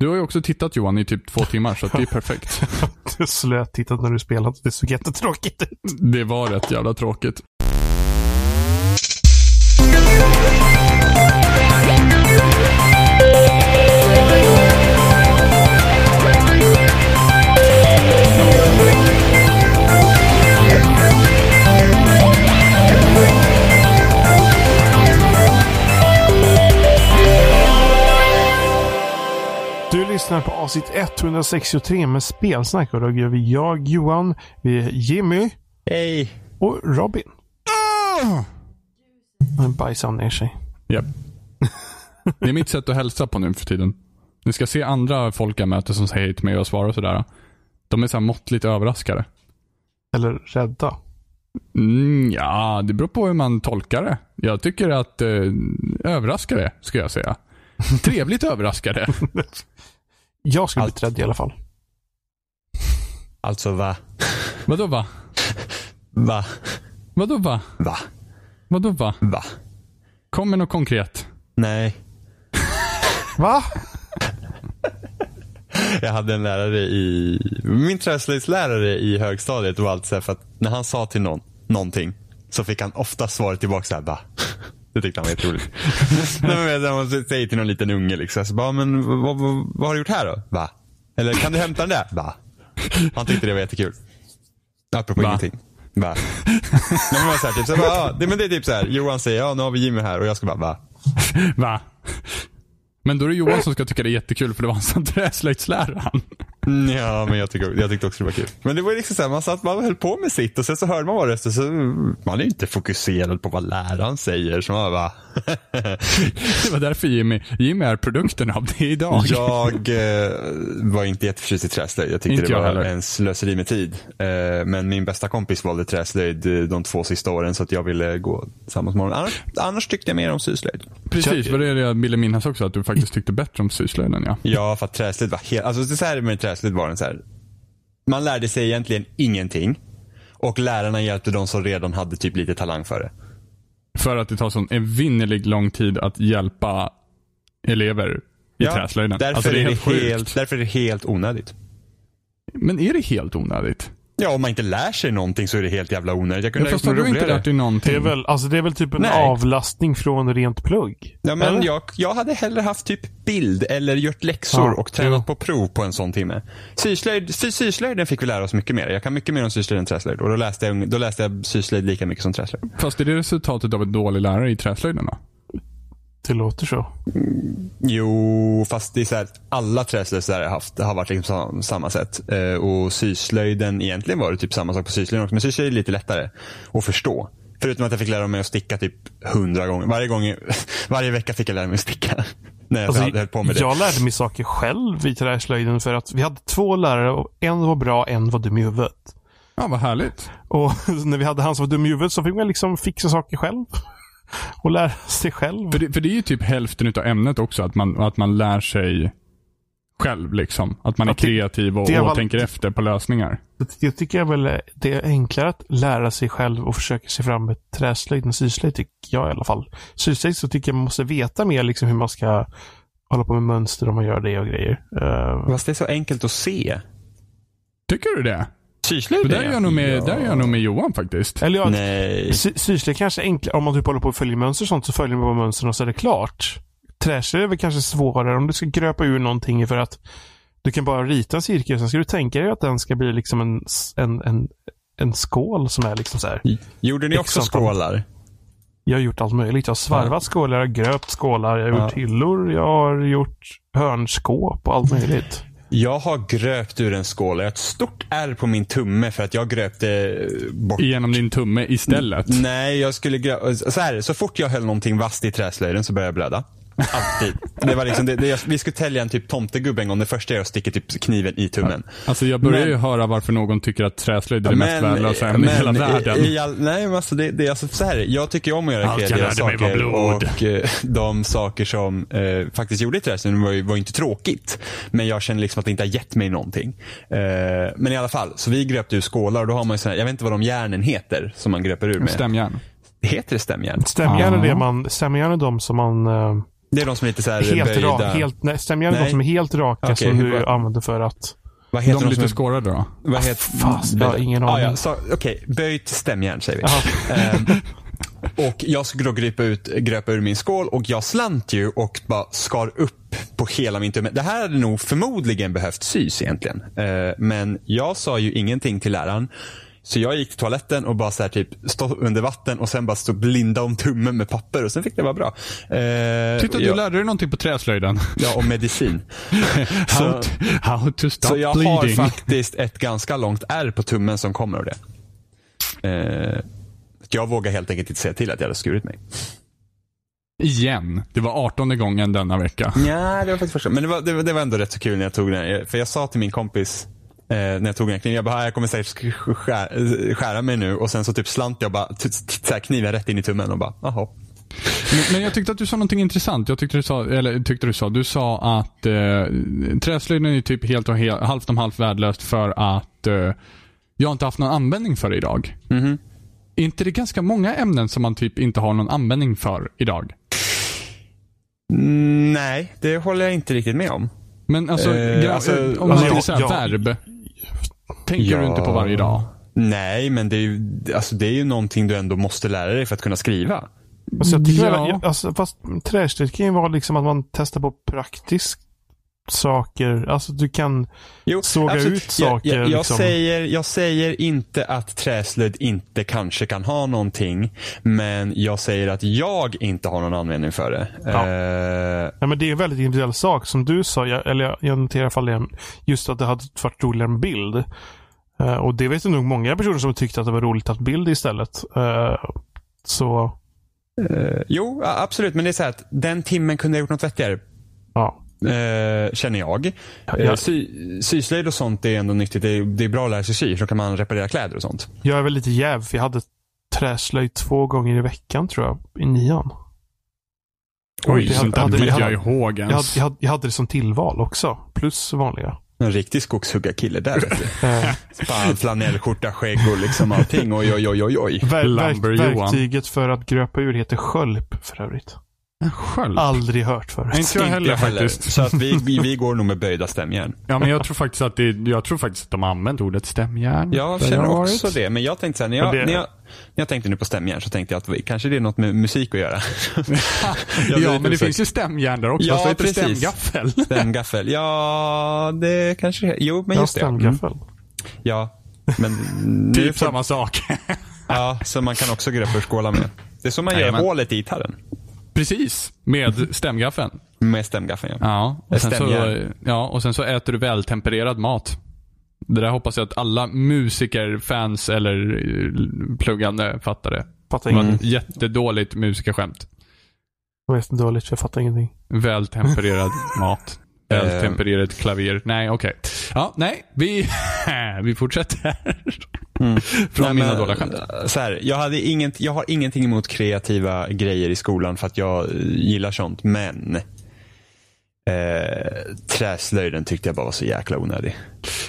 Du har ju också tittat Johan i typ två timmar så att det är perfekt. Du slöt tittat när du spelade. Det såg jättetråkigt ut. Det var rätt jävla tråkigt. Lyssnar på avsnitt 163 med spelsnack och då gör vi jag, Johan, vi är Jimmy Hej! och Robin. Han bajsade ner sig. Japp. Det är mitt sätt att hälsa på nu för tiden. Ni ska se andra folk jag möter som säger hej till mig och svarar och sådär. De är så här måttligt överraskade. Eller rädda. Mm, ja, det beror på hur man tolkar det. Jag tycker att eh, överraskade, ska jag säga. Trevligt överraskade. Jag skulle Allt. bli rädd i alla fall. Alltså va? Vadå va? Va? Vadå va? Va? Vadå va? Va? Kom med något konkret. Nej. Va? Jag hade en lärare i, min träslöjdslärare i högstadiet var alltid så här för att när han sa till någon, någonting så fick han ofta svaret tillbaka så här, va? Det tyckte han var jätteroligt. Nej, men när man säger till någon liten unge liksom, så bara, men vad, vad, vad har du gjort här då? Va? Eller kan du hämta den där? Va? Han tyckte det var jättekul. Apropå Va? ingenting. Va? Nej, men man så här, typ, så bara, ja, det, men det är typ så här, Johan säger, ja nu har vi Jimmy här och jag ska bara, va? Va? Men då är det Johan som ska tycka det är jättekul för det var han som träslöjdslärare han. Mm, Ja, men jag, tycker, jag tyckte också det var kul. Men det var liksom så här, man satt, man höll på med sitt och sen så hörde man bara röster så man är ju inte fokuserad på vad läraren säger. Så man bara, Det var därför Jimmy, Jimmy är produkten av det idag. jag eh, var inte jätteförtjust i träslöjd. Jag tyckte Inte det var heller. en slöseri med tid. Eh, men min bästa kompis valde träslöjd eh, de två sista åren så att jag ville gå tillsammans med honom. Annars, annars tyckte jag mer om syslöjd. Precis, vad det det jag ville minnas också, att du faktiskt tyckte bättre om syslöjden ja. Ja, för att träslöjd var helt, alltså det är så här med träslöjd var den så här. Man lärde sig egentligen ingenting. Och lärarna hjälpte de som redan hade typ lite talang för det. För att det tar sån evinnerlig lång tid att hjälpa elever i träslöjden. Därför, Alltså, är det sjukt. helt, därför är det helt onödigt. Men är det helt onödigt? Ja, om man inte lär sig någonting så är det helt jävla onödigt. Jag kunde Jag ha gjort något inte roligare. lärt dig någonting? Det är väl, alltså det är väl typ en Nej. avlastning från rent plugg? Ja, men Eller? jag, jag hade hellre haft typ bild eller gjort läxor Ja, och tränat jo. på prov på en sån timme. Syslöjd, sy, syslöjden fick vi lära oss mycket mer. Jag kan mycket mer om syslöjd än träslöjd. Och då läste jag, då läste jag syslöjd lika mycket som träslöjd. Fast är det resultatet av en dålig lärare i träslöjden då? Det låter så. Jo, fast det är så här, att alla träslöjdslärare har haft, har varit liksom sam- samma sätt. Eh, och syslöjden, egentligen var det typ samma sak på syslöjden också. Men syslöjd är lite lättare att förstå. Förutom att jag fick lära mig att sticka typ hundra gånger. Varje, gång, varje vecka fick jag lära mig att sticka. När jag Alltså, hade höll på med det. jag lärde mig saker själv i träslöjden för att vi hade två lärare och en var bra, en var dum i huvudet. Ja, vad härligt. Och när vi hade han som var dum i huvudet så fick man liksom fixa saker själv. Och lära sig själv. För det, för det är ju typ hälften utav ämnet också, att man, att man lär sig själv liksom. Att man är det- kreativ och, det och var- tänker efter på lösningar. Jag tycker jag väl det är enklare att lära sig själv och försöka se fram med träslöjd än syslöjd tycker jag i alla fall. Syslöjd så tycker jag man måste veta mer liksom hur man ska hålla på med mönster om man gör det och grejer. Uh, Fast det är så enkelt att se. Tycker du det? För där är jag nog med, där är jag nog med Johan faktiskt. eller ja, Nej. sy- kanske är enklare. Om man typ håller på att följa mönster och sånt så följer man bara mönstren och så är det klart. Träslöjd är väl kanske svårare om du ska gröpa ur någonting för att du kan bara rita en cirkel. Sen ska du tänka dig att den ska bli liksom en, en, en, en skål som är liksom så här. Gjorde ni också skålar? Jag har gjort allt möjligt. Jag har svarvat skålar, jag har gröpt skålar, jag har gjort hyllor, jag har gjort hörnskåp och allt möjligt. Jag har gröpt ur en skål. Jag har ett stort R på min tumme för att jag gröpte bort Genom din tumme istället. Nej, jag skulle grö- så här, så fort jag höll någonting vasst i träslöjden så började jag blöda. Alltid. Det var liksom, det, det, jag- vi skulle tälja en typ tomtegubbe en gång. Det första jag sticker typ kniven i tummen. Alltså jag börjar Men- ju höra varför någon tycker att träslöjd är det mest värdelösa ämnet i hela världen. I, i all, nej, men alltså det, det är alltså så här. Jag tycker om att göra kreativa saker. blod. Och eh, de saker som eh, faktiskt gjorde i träslöjden var ju var inte tråkigt. Men jag känner liksom att det inte har gett mig någonting. Eh, men i alla fall, så vi gröpte ur skålar och då har man ju sån här, jag vet inte vad de järnen heter som man gröper ur med. Stämjärn. Heter det stämjärn? Stämjärn är det man, stämjärn är de som man, eh, Det är de som är lite så här Helt böjda. raka. Helt, nej, stämjärn är de som är helt raka Okej, som du använder för att... Vad heter De de, lite är skårade då? Vad heter, Fast, jag har ingen ah, aning. ja, så, Okej, böjt stämjärn säger vi. Ehm, och jag skulle då gripa ut, gröpa ur min skål och jag slant ju och bara skar upp på hela min tumme. Det här hade nog förmodligen behövt sys egentligen. Eh, men jag sa ju ingenting till läraren. Så jag gick till toaletten och bara så här typ stå under vatten och sen bara stå blinda om tummen med papper och sen fick det vara bra. Eh, att du jag, lärde dig någonting på träslöjden? Ja, och medicin. How, to, how to stop Så jag bleeding. har faktiskt ett ganska långt ärr på tummen som kommer av det. Eh, jag vågar helt enkelt inte säga till att jag hade skurit mig. Igen. Det var 18 gången denna vecka. Ja, det var faktiskt första. Men det var, det, var- det var ändå rätt så kul när jag tog den. här. För jag sa till min kompis eh, när jag tog den här kniven, jag bara, "Ah, jag kommer säkert sk- skära, skära mig nu. Och sen så typ slant jag bara så kniven rätt in i tummen och bara, jaha. Men, men jag tyckte att du sa någonting intressant. Jag tyckte du sa, eller tyckte du sa, du sa att eh, träslöjden är typ helt och helt, halvt om halvt värdelöst för att eh, jag inte haft någon användning för det idag. Mhm. Är inte det ganska många ämnen som man typ inte har någon användning för idag? Mm, nej, det håller jag inte riktigt med om. Men alltså, Eh, alltså, om man alltså, jag- såhär, jag- verb. Tänker du Ja. inte på varje dag? Nej, men det är, ju, alltså, det är ju någonting du ändå måste lära dig för att kunna skriva. Alltså, jag tycker Ja. väl, alltså, fast träslöjd kan ju vara liksom att man testar på praktiskt saker. Alltså du kan Jo, såga absolut. ut saker. Jag, jag, jag, liksom. säger, jag säger inte att träslöjd inte kanske kan ha någonting. Men jag säger att jag inte har någon användning för det. Ja. Eh, Ja, men det är en väldigt individuell sak. Som du sa, jag, eller jag, jag noterar i alla fall det, just att det hade varit roligare med bild. Eh, och det vet jag nog många personer som tyckte att det var roligt att bild istället. Eh, så, jo, absolut. Men det är så här att den timmen kunde jag gjort något vettigare. ja. Eh, känner jag. Ja, Eh, jag- sy, syslöjd och sånt är ändå nyttigt. Det är, det är bra att lära sig sy. Då kan man reparera kläder och sånt. Jag är väl lite jäv, för jag hade träslöjd två gånger i veckan tror jag, i nian. Oj, det sånt där hade- jag jag hade- ihåg Jag hade, ens. jag, hade, jag hade det som tillval också, plus vanliga. En riktig skogshuggarkille där. vet du. Eh, flanellskjorta, skägg och liksom allting. Oj, oj, oj, oj, oj. ver, verktyget för att gröpa ur heter skölp för övrigt. En sköld? Aldrig hört förut. Inte jag heller faktiskt. Så att vi, vi, vi går nog med böjda stämjärn. Ja, men jag tror faktiskt att det, jag tror faktiskt att de har använt ordet stämjärn. Jag känner har också varit. det. Men jag tänkte så här, när jag, det- när jag, när jag tänkte nu på stämjärn så tänkte jag att kanske det är något med musik att göra. Jag Ja, men det finns ju stämjärn där också. Ja, så precis. stämgaffel. Stämgaffel. Ja, det kanske. Jo, men Ja, just det. Mm. stämgaffel. Ja. Men Typ samma sak. Ja, så man kan också skålar med. Det är så man gör Jajamän. hålet i gitarren. Precis, med stämgaffeln. Med stämgaffeln ja. Ja, och sen, så, ja, och sen så äter du vältempererad mat. Det där hoppas jag att alla musiker, fans eller eh, pluggande fattar det. Fattar Det var ingenting. ett jättedåligt musikerskämt. Det var dåligt, för jag fattar ingenting. Vältempererad mat. Vältempererat klaver. Nej, okej. Ja, nej. Vi, vi fortsätter. Mm. Från Nej, mina dåliga skämt. Så här, jag, hade inget, jag har ingenting emot kreativa grejer i skolan för att jag eh, gillar sånt. Men eh, träslöjden tyckte jag bara var så jäkla onödig.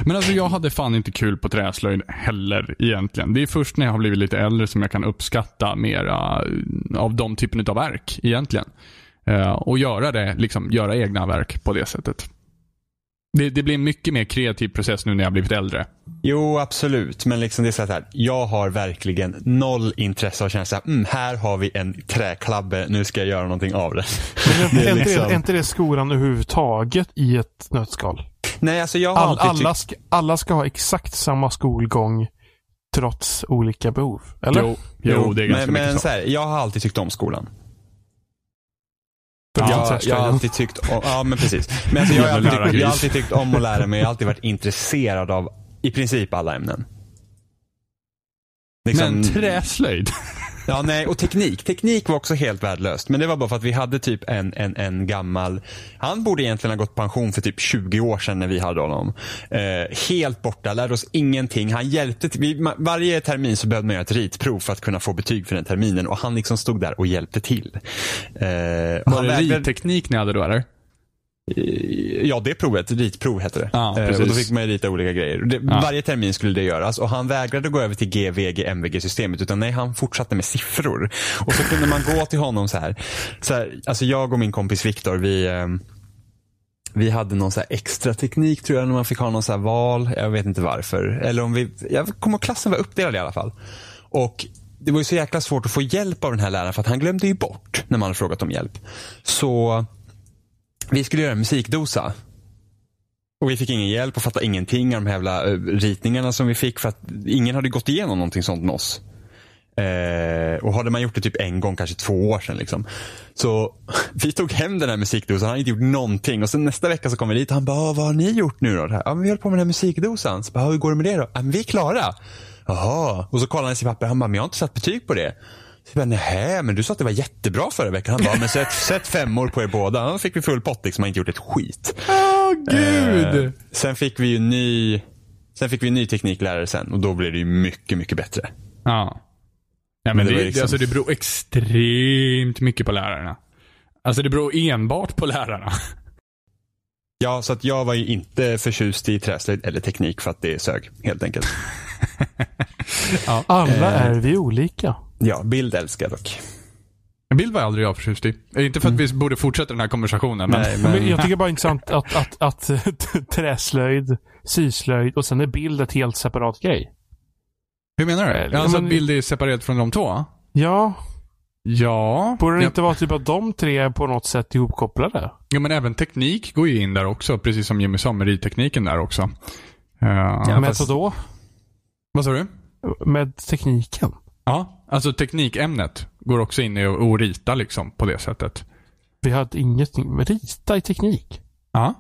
Men alltså jag hade fan inte kul på träslöjd heller egentligen. Det är först när jag har blivit lite äldre som jag kan uppskatta mera eh, av de typen av verk egentligen. Eh, och göra det, liksom göra egna verk på det sättet. Det, det blir en mycket mer kreativ process nu när jag har blivit äldre. Jo, absolut. Men liksom det är så här, jag har verkligen noll intresse av att känna så här, mm, här har vi en träklabbe, nu ska jag göra någonting av det. Men Det är liksom- det, är inte det skolan överhuvudtaget i ett nötskal? Nej, alltså jag har All, alltid alla, ska, alla ska ha exakt samma skolgång trots olika behov. Eller? Jo, jo, det är ganska men, mycket men så. så här, jag har alltid tyckt om skolan. Ja, jag, har alltid tyckt om, ja men precis. Men alltså, jag, har alltid, tyckt- jag har alltid tyckt om att lära mig, jag har alltid varit intresserad av i princip alla ämnen. Liksom- Men träslöjd? Ja, nej, och teknik. Teknik var också helt värdelöst. Men det var bara för att vi hade typ en, en, en gammal, han borde egentligen ha gått pension för typ 20 år sedan när vi hade honom. Eh, helt borta, lärde oss ingenting. Han hjälpte, vi, varje termin så behövde man göra ett ritprov för att kunna få betyg för den terminen och han liksom stod där och hjälpte till. Eh, Var det ritteknik ni hade då eller? Ja, det provet, ritprov hette det. Ja, Eh, och då fick man rita olika grejer. Det, Ja. Varje termin skulle det göras och han vägrade gå över till GVG, MVG-systemet utan nej, han fortsatte med siffror. Och så kunde man gå till honom så här. Så här alltså jag och min kompis Viktor, vi ehm, vi hade någon så här extra teknik tror jag när man fick ha någon så val. Jag vet inte varför. Eller om vi, jag kommer ihåg klassen var uppdelad i alla fall. Och det var ju så jäkla svårt att få hjälp av den här läraren för att han glömde ju bort när man hade frågat om hjälp. Så vi skulle göra en musikdosa. Och vi fick ingen hjälp och fattade ingenting av de här jävla eh, ritningarna som vi fick för att ingen hade gått igenom någonting sånt med oss. Eh, och hade man gjort det typ en gång, kanske två år sedan. Liksom. Så vi tog hem den här musikdosan, han hade inte gjort någonting. Och sen nästa vecka så kom vi dit och han bara, vad har ni gjort nu då? Ja, men vi höll på med den här musikdosan. Så bara, hur går det med det då? Ja, men vi är klara. Jaha. Och så kollade han i sitt papper, han bara, men jag har inte satt betyg på det. Jag bara, nej men du sa att det var jättebra förra veckan. Han bara, men sätt, sätt femmor på er båda. Då fick vi full pott liksom, han har inte gjort ett skit. Åh gud! Eh, sen fick vi ju ny, sen fick vi en ny tekniklärare sen och då blev det ju mycket, mycket bättre. Ja. Ja, men Men det det, liksom- alltså, det beror extremt mycket på lärarna. Alltså det beror enbart på lärarna. Ja, så att jag var ju inte förtjust i träslöjd eller teknik för att det sög, helt enkelt. Alla Eh. är vi olika. Ja, bild älskar jag dock. En bild var aldrig jag förtjust i. Eh, Inte för att vi borde fortsätta den här konversationen, men... Nej, Men men, jag tycker bara det är intressant att, att, att, träslöjd, syslöjd och sen är bild ett helt separat grej. Hur menar du? Eller- Alltså men- att bild är separerat från de två? Ja, Ja. borde det ja. inte vara typ att de tre är på något sätt ihopkopplade? Ja, men även teknik går ju in där också, precis som Jimmy sa med rittekniken där också. Uh, Ja, med fast- vad då? Vad sa du? Med tekniken? Ja, alltså teknikämnet går också in i att rita liksom på det sättet. Vi hade ingenting med rita i teknik. Ja.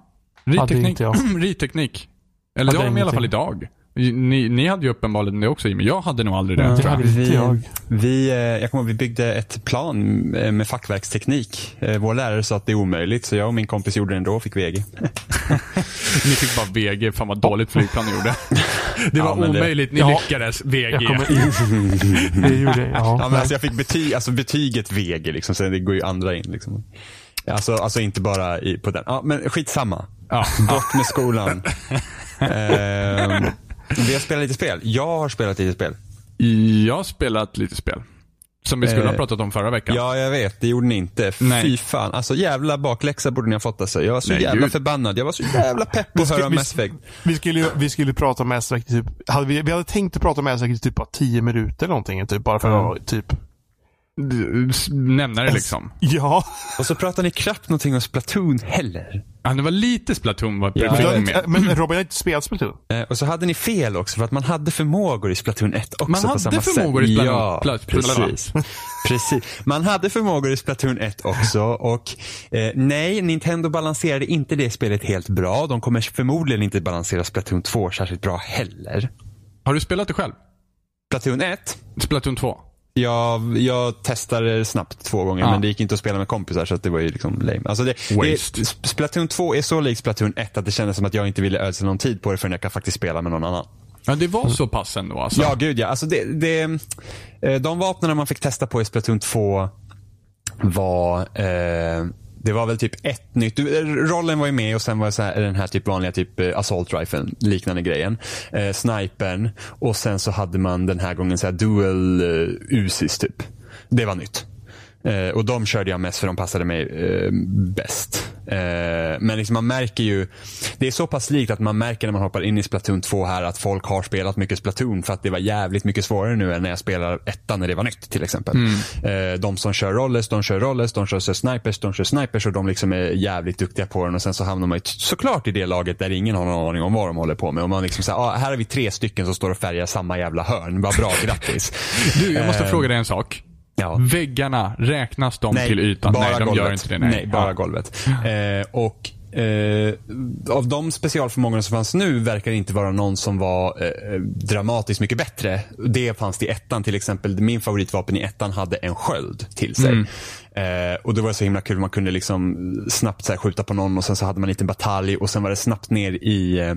Ritteknik. Ritteknik. Eller det har de i alla fall idag. Ni, ni hade ju uppenbarligen det också Jimmy. Jag hade nog aldrig det Ja. tror Det jag. hade vi, jag. vi, eh, jag kommer ihåg, vi byggde ett plan eh, med fackverksteknik. Eh, Vår lärare sa att det är omöjligt, så jag och min kompis gjorde det ändå och fick VG. Ni fick bara VG. Fan vad dåligt flygplan ni gjorde. Det var Ja, men det- omöjligt. Ni Ja. lyckades. VG. Jag kommer Det gjorde jag. Ja. Ja, men alltså jag fick betyg, alltså betyget VG, liksom, så det går ju andra in. Liksom. Alltså, alltså inte bara i, på den. Ja, men skitsamma. Ja. Bort med skolan. Ehm, vi har spelat lite spel. Jag har spelat lite spel. Jag har spelat lite spel. Som vi skulle Eh, ha pratat om förra veckan. Ja, jag vet. Det gjorde ni inte. Nej. Fy fan. Alltså jävla bakläxa borde ni ha fått alltså. Jag var så Nej, jävla gud. förbannad. Jag var så jävla pepp på att höra om vi- Mass Effect. Vi skulle, vi skulle prata om Mass Effect typ, hade vi, vi hade tänkt att prata om Mass Effect i typ bara 10 minuter eller någonting. Typ, bara för Ja. att typ, Nämna det liksom. ja. Och så pratar ni knappt någonting om Splatoon heller. Ja, det var lite Splatoon var Ja, Men, med. inte- men Robin har inte spelat Splatoon. Eh, och så hade ni fel också för att man hade förmågor i Splatoon 1 också Man på hade samma förmågor sätt. i Splatoon- Ja, Pla- precis. precis. Man hade förmågor i Splatoon 1 också och eh, nej, Nintendo balanserade inte det spelet helt bra. De kommer förmodligen inte balansera Splatoon 2 särskilt bra heller. Har du spelat det själv? Splatoon 1, Splatoon 2? Jag, jag testade snabbt två gånger Ja. men det gick inte att spela med kompisar så det var ju liksom lame. Alltså det, Waste. det, Splatoon 2 är så likt Splatoon 1 att det kändes som att jag inte ville ödsla någon tid på det förrän jag kan faktiskt spela med någon annan. Ja, det var så pass ändå alltså. Ja, gud ja. Alltså det, det, eh, de vapnen man fick testa på i Splatoon 2 var, eh, det var väl typ ett nytt. Eh, rollen var ju med och sen var det så här, den här typ vanliga typ eh, assault riflen, liknande grejen. Eh, snipern och sen så hade man den här gången så här dual eh, Usis typ. Det var nytt. Eh, och de körde jag mest för de passade mig eh, bäst. Eh, men liksom man märker ju, det är så pass likt att man märker när man hoppar in i Splatoon 2 här att folk har spelat mycket Splatoon för att det var jävligt mycket svårare nu än när jag spelar ettan när det var nytt till exempel. Eh, de som kör rollers, de kör rollers, de kör snipers, de kör snipers och de liksom är jävligt duktiga på den och sen så hamnar man ju såklart i det laget där ingen har någon aning om vad de håller på med och man liksom säger, ah, här har vi tre stycken som står och färgar samma jävla hörn, vad bra, grattis. Du, jag måste Eh, fråga dig en sak. Ja. Väggarna, räknas de till ytan? Bara nej, de golvet. gör inte det. Nej, bara Ja. golvet. Eh, och eh, av de specialförmågorna som fanns nu verkar det inte vara någon som var eh, dramatiskt mycket bättre. Det fanns det i ettan till exempel. Min favoritvapen i ettan hade en sköld till sig. Eh, och det var så himla kul, man kunde liksom snabbt så skjuta på någon och sen så hade man en liten batalj och sen var det snabbt ner i, eh,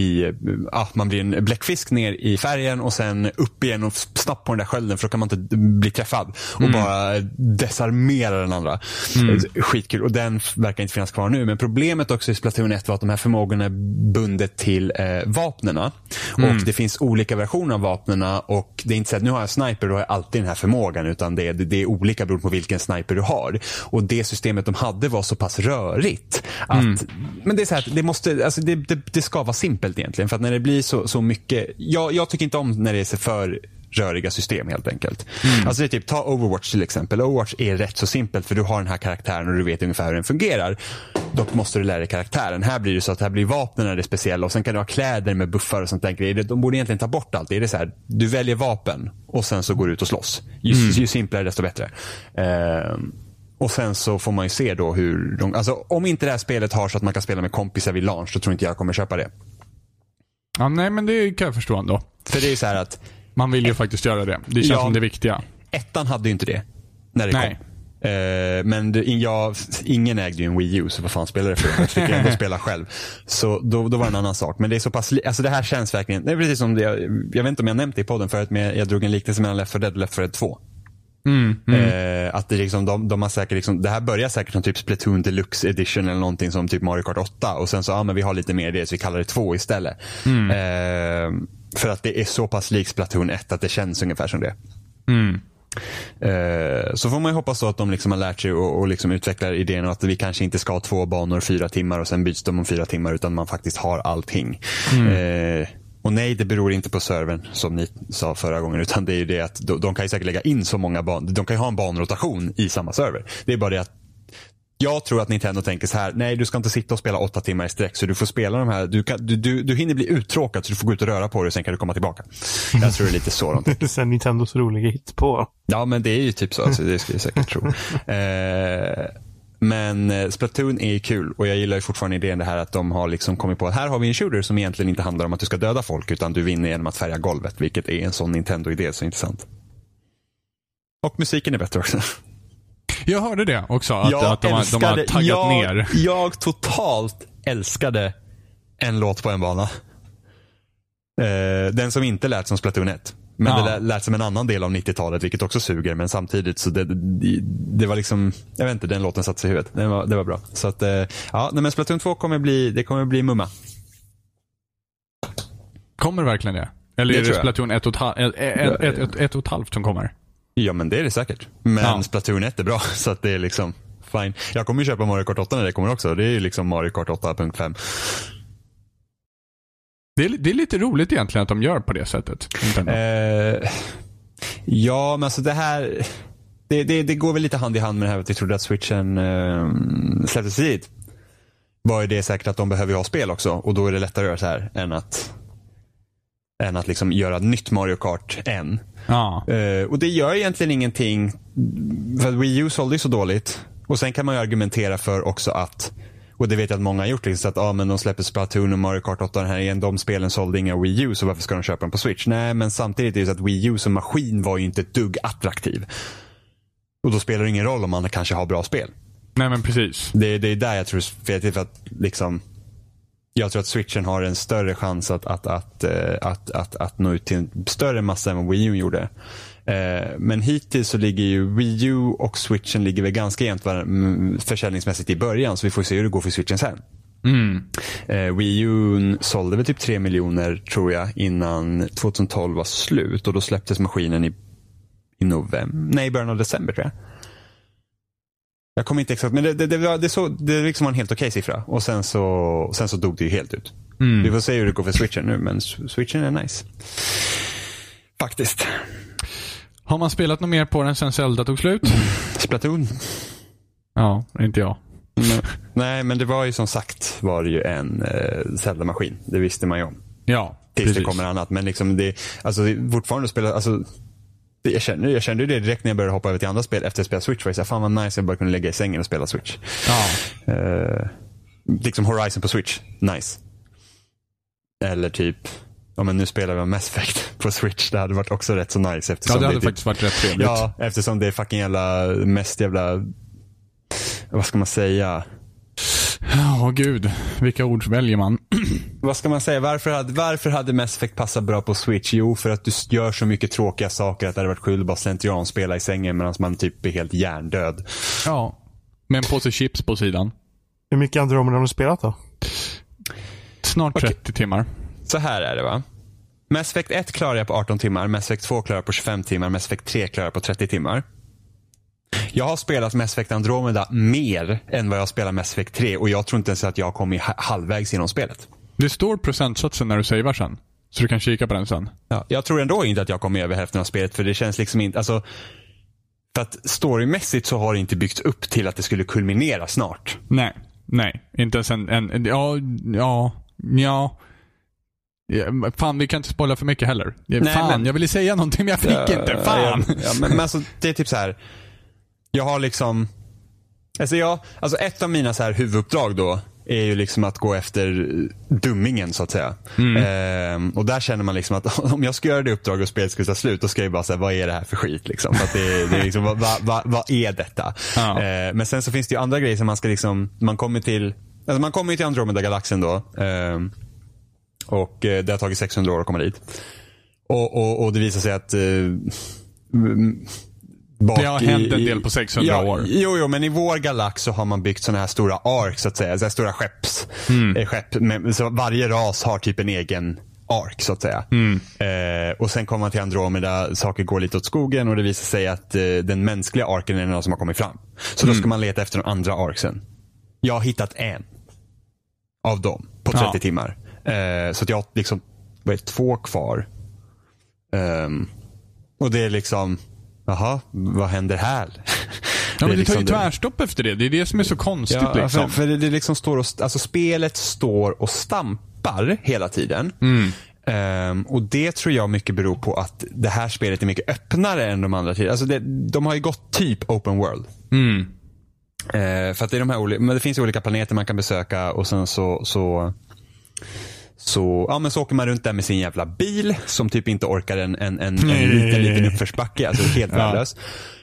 i ah, man blir en bläckfisk ner i färgen och sen upp igen och snabbt på den där skölden för då kan man inte bli träffad. Och bara desarmera den andra. Eh, Skitkul. Och den verkar inte finnas kvar nu. Men problemet också i Splatoon 1 var att de här förmågorna är bundet till eh, vapnena. Och det finns olika versioner av vapnena och det är inte så att nu har jag sniper då har jag alltid den här förmågan utan det är, det är olika beroende på vilken sniper du har. Och det systemet de hade var så pass rörigt att men det är så här, att det måste, alltså det, det, det ska vara simpelt egentligen. För att när det blir så, så mycket, jag, jag tycker inte om när det är för röriga system helt enkelt. Alltså det är typ, ta Overwatch till exempel. Overwatch är rätt så simpelt för du har den här karaktären och du vet ungefär hur den fungerar. Dock måste du lära dig karaktären. Här blir det så att här blir vapnen det speciella och sen kan du ha kläder med buffar och sånt där. De borde egentligen ta bort allt. Det är det så här, du väljer vapen och sen så går du ut och slåss. Ju, ju simplare desto bättre. Ehm, och sen så får man ju se då hur de, alltså om inte det här spelet har så att man kan spela med kompisar vid launch, då tror inte jag kommer köpa det. Ja, nej, men det kan jag förstå ändå. För det är ju så här att Man vill ju faktiskt göra det. Det känns Ja. som det viktiga. ettan hade ju inte det. När det Nej. kom. Eh, men det, jag, ingen ägde ju en Wii U, så vad fan spelade det för? Jag fick ändå spela själv. Så då, då var det en annan sak. Men det är så pass, alltså det här känns verkligen, det är precis som det, jag, jag vet inte om jag nämnt det i podden förut, men jag, jag drog en liknelse mellan Left 4 Dead och Left 4 Dead 2. Eh, att det, liksom, de, de har säkert liksom, det här börjar säkert som typ Splatoon Deluxe Edition eller någonting som typ Mario Kart 8 och sen så, ja men vi har lite mer det så vi kallar det 2 istället. Eh, för att det är så pass likt Splatoon 1 att det känns ungefär som det. Eh, Så får man ju hoppas då att de liksom har lärt sig och, och liksom utvecklar idén om att vi kanske inte ska ha två banor fyra timmar och sen byts de om fyra timmar utan man faktiskt har allting. Eh, och nej, det beror inte på servern som ni sa förra gången utan det är ju det att de, de kan ju säkert lägga in så många banor. De kan ju ha en banrotation i samma server. Det är bara det att jag tror att Nintendo tänker så här, nej du ska inte sitta och spela åtta timmar i sträck så du får spela de här, du, kan, du, du, du hinner bli uttråkad så du får gå ut och röra på dig och sen kan du komma tillbaka. Jag tror det är lite så de är sen Nintendos roliga hit på. Ja, men det är ju typ så. Alltså, det skulle jag säkert tro. Eh, men eh, Splatoon är ju kul och jag gillar ju fortfarande idén det här att de har liksom kommit på att här har vi en shooter som egentligen inte handlar om att du ska döda folk utan du vinner genom att färga golvet, vilket är en sån Nintendo-idé så intressant. Och musiken är bättre också. Jag hörde det också. Att, att de, har, de har taggat jag, ner. Jag totalt älskade en låt på en bana. Eh, den som inte lät som Splatoon 1. Men Ja. det lät, som en annan del av 90-talet, vilket också suger. Men samtidigt så det, det, det var liksom, jag vet inte, den låten satte sig i huvudet. Den var, det var bra. Så att, eh, ja, men Splatoon 2 kommer bli, det kommer bli mumma. Kommer verkligen det? Eller Det är det. Splatoon 1 och, ett, halv- ett, ett, ett, ett, ett och ett halvt som kommer? Ja, men det är det säkert. Men Ja. Splatoon 1 är bra, så att det är liksom fine. Jag kommer ju köpa Mario Kart 8 när det kommer också. Det är ju liksom Mario Kart 8.5. Det är, det är lite roligt egentligen att de gör på det sättet. Eh, ja, men alltså det här. Det, det, det går väl lite hand i hand med det här att vi trodde att switchen eh, släpptes tidigt. Var ju det säkert att de behöver ha spel också och då är det lättare att göra så här än att än att liksom göra ett nytt Mario Kart än. Ja. Eh, och det gör egentligen ingenting. För att Wii U sålde ju så dåligt. Och sen kan man ju argumentera för också att och det vet jag att många har gjort. Liksom, att ah, men de släpper Splatoon och Mario Kart 8 den här igen. De spelen sålde inga Wii U så varför ska de köpa den på Switch? Nej men samtidigt är det så att Wii U som maskin var ju inte ett dugg attraktiv. Och då spelar det ingen roll om man kanske har bra spel. Nej men precis. Det, det är där jag tror, för för att liksom jag tror att switchen har en större chans att, att, att, eh, att, att, att nå ut till en större massa än vad Wii U gjorde. Eh, Men hittills så ligger ju Wii U och switchen ligger väl ganska jämnt försäljningsmässigt i början. Så vi får se hur det går för switchen sen. Mm. Eh, Wii U sålde väl typ 3 miljoner tror jag innan 2012 var slut. Och då släpptes maskinen i, i november, nej början av december tror jag. Jag kommer inte exakt, men det, det, det, var, det, så, det liksom var en helt okej siffra. Och sen så, sen så dog det ju helt ut. Mm. Vi får se hur det går för switchen nu, men switchen är nice. Faktiskt. Har man spelat något mer på den sen Zelda tog slut? Splatoon. Ja, inte jag. Nej, men det var ju som sagt var det ju en eh, Zelda-maskin. Det visste man ju om. Ja, Tills precis. det kommer annat. Men liksom det, alltså fortfarande att spela, alltså jag, kände, jag kände det direkt när jag började hoppa över till andra spel efter att spela Switch. Var jag så här, fan vad nice jag bara kunde lägga i sängen och spela Switch. Ja. Eh, liksom Horizon på Switch, nice. Eller typ, ja men nu spelar vi Mass Effect på Switch. Det hade varit också rätt så nice eftersom Ja, det hade är typ, faktiskt varit rätt trevligt. Ja, eftersom det är fucking jävla, mest jävla, vad ska man säga? Ja, gud. Vilka ord väljer man? Vad ska man säga? Varför hade, varför hade Mass Effect passat bra på Switch? Jo, för att du gör så mycket tråkiga saker att det hade varit kul att bara slentrian spela i sängen medan man typ är helt hjärndöd. Ja. Med en påse chips på sidan. Hur mycket Andromeda har du spelat då? Snart Okej. 30 timmar. Så här är det va. Mass Effect 1 klarar jag på 18 timmar, Mass Effect 2 klarar jag på 25 timmar, Mass Effect 3 klarar jag på 30 timmar. Jag har spelat Mass Effect Andromeda mer än vad jag har spelat Mass Effect 3 och jag tror inte ens att jag har kommit ha- halvvägs genom spelet. Det står procentsatsen när du savear sen. Så du kan kika på den sen. Ja, jag tror ändå inte att jag kommer över hälften av spelet för det känns liksom inte, alltså för att storymässigt så har det inte byggts upp till att det skulle kulminera snart. Nej. Nej. Inte ens en... en ja, ja, ja. Ja, Fan, vi kan inte spoila för mycket heller. Ja, Nej, fan, men- jag ville säga någonting men jag fick inte. Fan! Ja, ja, men, men alltså, det är typ så här. Jag har liksom, alltså jag, alltså ett av mina så här huvuduppdrag då är ju liksom att gå efter dummingen så att säga. Ehm, och där känner man liksom att om jag ska göra det uppdraget och spelet ska ta slut, då ska jag bara säga vad är det här för skit liksom. För att det, det är liksom, vad, vad, vad, vad är detta? Ja. Ehm, men sen så finns det ju andra grejer som man ska liksom, man kommer till, alltså man kommer ju till Andromeda-galaxen då. Ehm, och eh, det har tagit 600 år att komma dit. Och, och, och det visar sig att eh, mm, Det har hänt en del på 600 ja, år. Jo, jo, men i vår galax så har man byggt sådana här stora ark så att säga. Så här stora skepps, Mm. eh, skepp. Med, så varje ras har typ en egen ark så att säga. Mm. Eh, och sen kommer man till Andromeda, saker går lite åt skogen och det visar sig att eh, den mänskliga arken är den som har kommit fram. Så Mm. då ska man leta efter de andra arksen. Jag har hittat en av dem på 30 Ja. timmar. Eh, så att jag har liksom, vad är det, två kvar. Ehm, och det är liksom, jaha, vad händer här? Ja, men det tar ju liksom tvärstopp efter det. Det är det som är så konstigt Ja, liksom. för, för det, det liksom står och, alltså spelet står och stampar hela tiden. Mm. Ehm, och det tror jag mycket beror på att det här spelet är mycket öppnare än de andra tidigare. Alltså det, de har ju gått typ open world. Mm. Eh, för att det, är de här men det finns olika planeter man kan besöka och sen så, så så, ja, men så åker man runt där med sin jävla bil som typ inte orkar en, en, en, en liten, liten uppförsbacke. Alltså helt värdelös.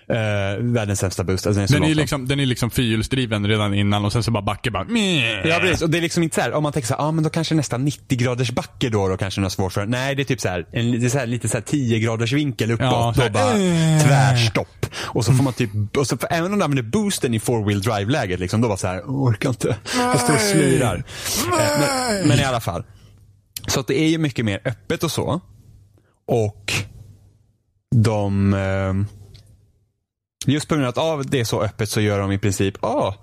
Eh, världens sämsta boost. Alltså, den är Den är, liksom, den är liksom fyrhjulsdriven redan innan och sen så bara backar bara. Meh. Ja precis, och det är liksom inte så här, om man tänker så här, ah, men då kanske nästan 90 graders backe då, då kanske den har svårt för. Nej, det är typ så här, en lite så här, lite så här 10 graders vinkel uppåt Ja, och bara äh. tvärstopp. Och så får man typ, och så, för även om du använder boosten i four wheel drive läget, liksom, då bara så här, orkar inte. Jag står och slirar. Eh, Men, men i alla fall. Så att det är ju mycket mer öppet och så. Och de, eh, just på grund av att ah, det är så öppet så gör de i princip, ah,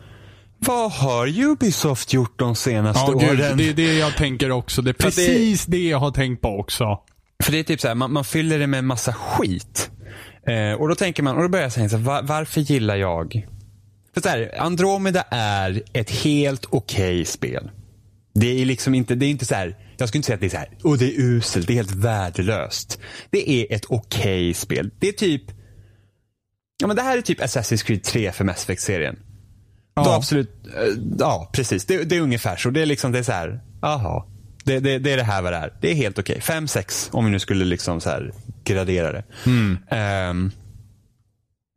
vad har Ubisoft gjort de senaste Ja, gud, åren? det är det jag tänker också. Det är att det- precis det... jag har tänkt på också. För det är typ så här, man, man fyller det med en massa skit. Eh, och då tänker man, och då börjar jag säga så här, var, varför gillar jag? För så här, Andromeda är ett helt okej spel. Det är liksom inte, det är inte så här, jag skulle inte säga att det är så här, och det är uselt, det är helt värdelöst. Det är ett okej spel. Det är typ, ja men det här är typ Assassin's Creed 3 för Mass Effect-serien. Ja. Absolut, eh, ja precis. Det, det är ungefär så. Det är liksom, det är så här, aha. Det, det, det är det här vad det är. Det är helt okej. Fem, sex om vi nu skulle liksom så här gradera det. Ehm,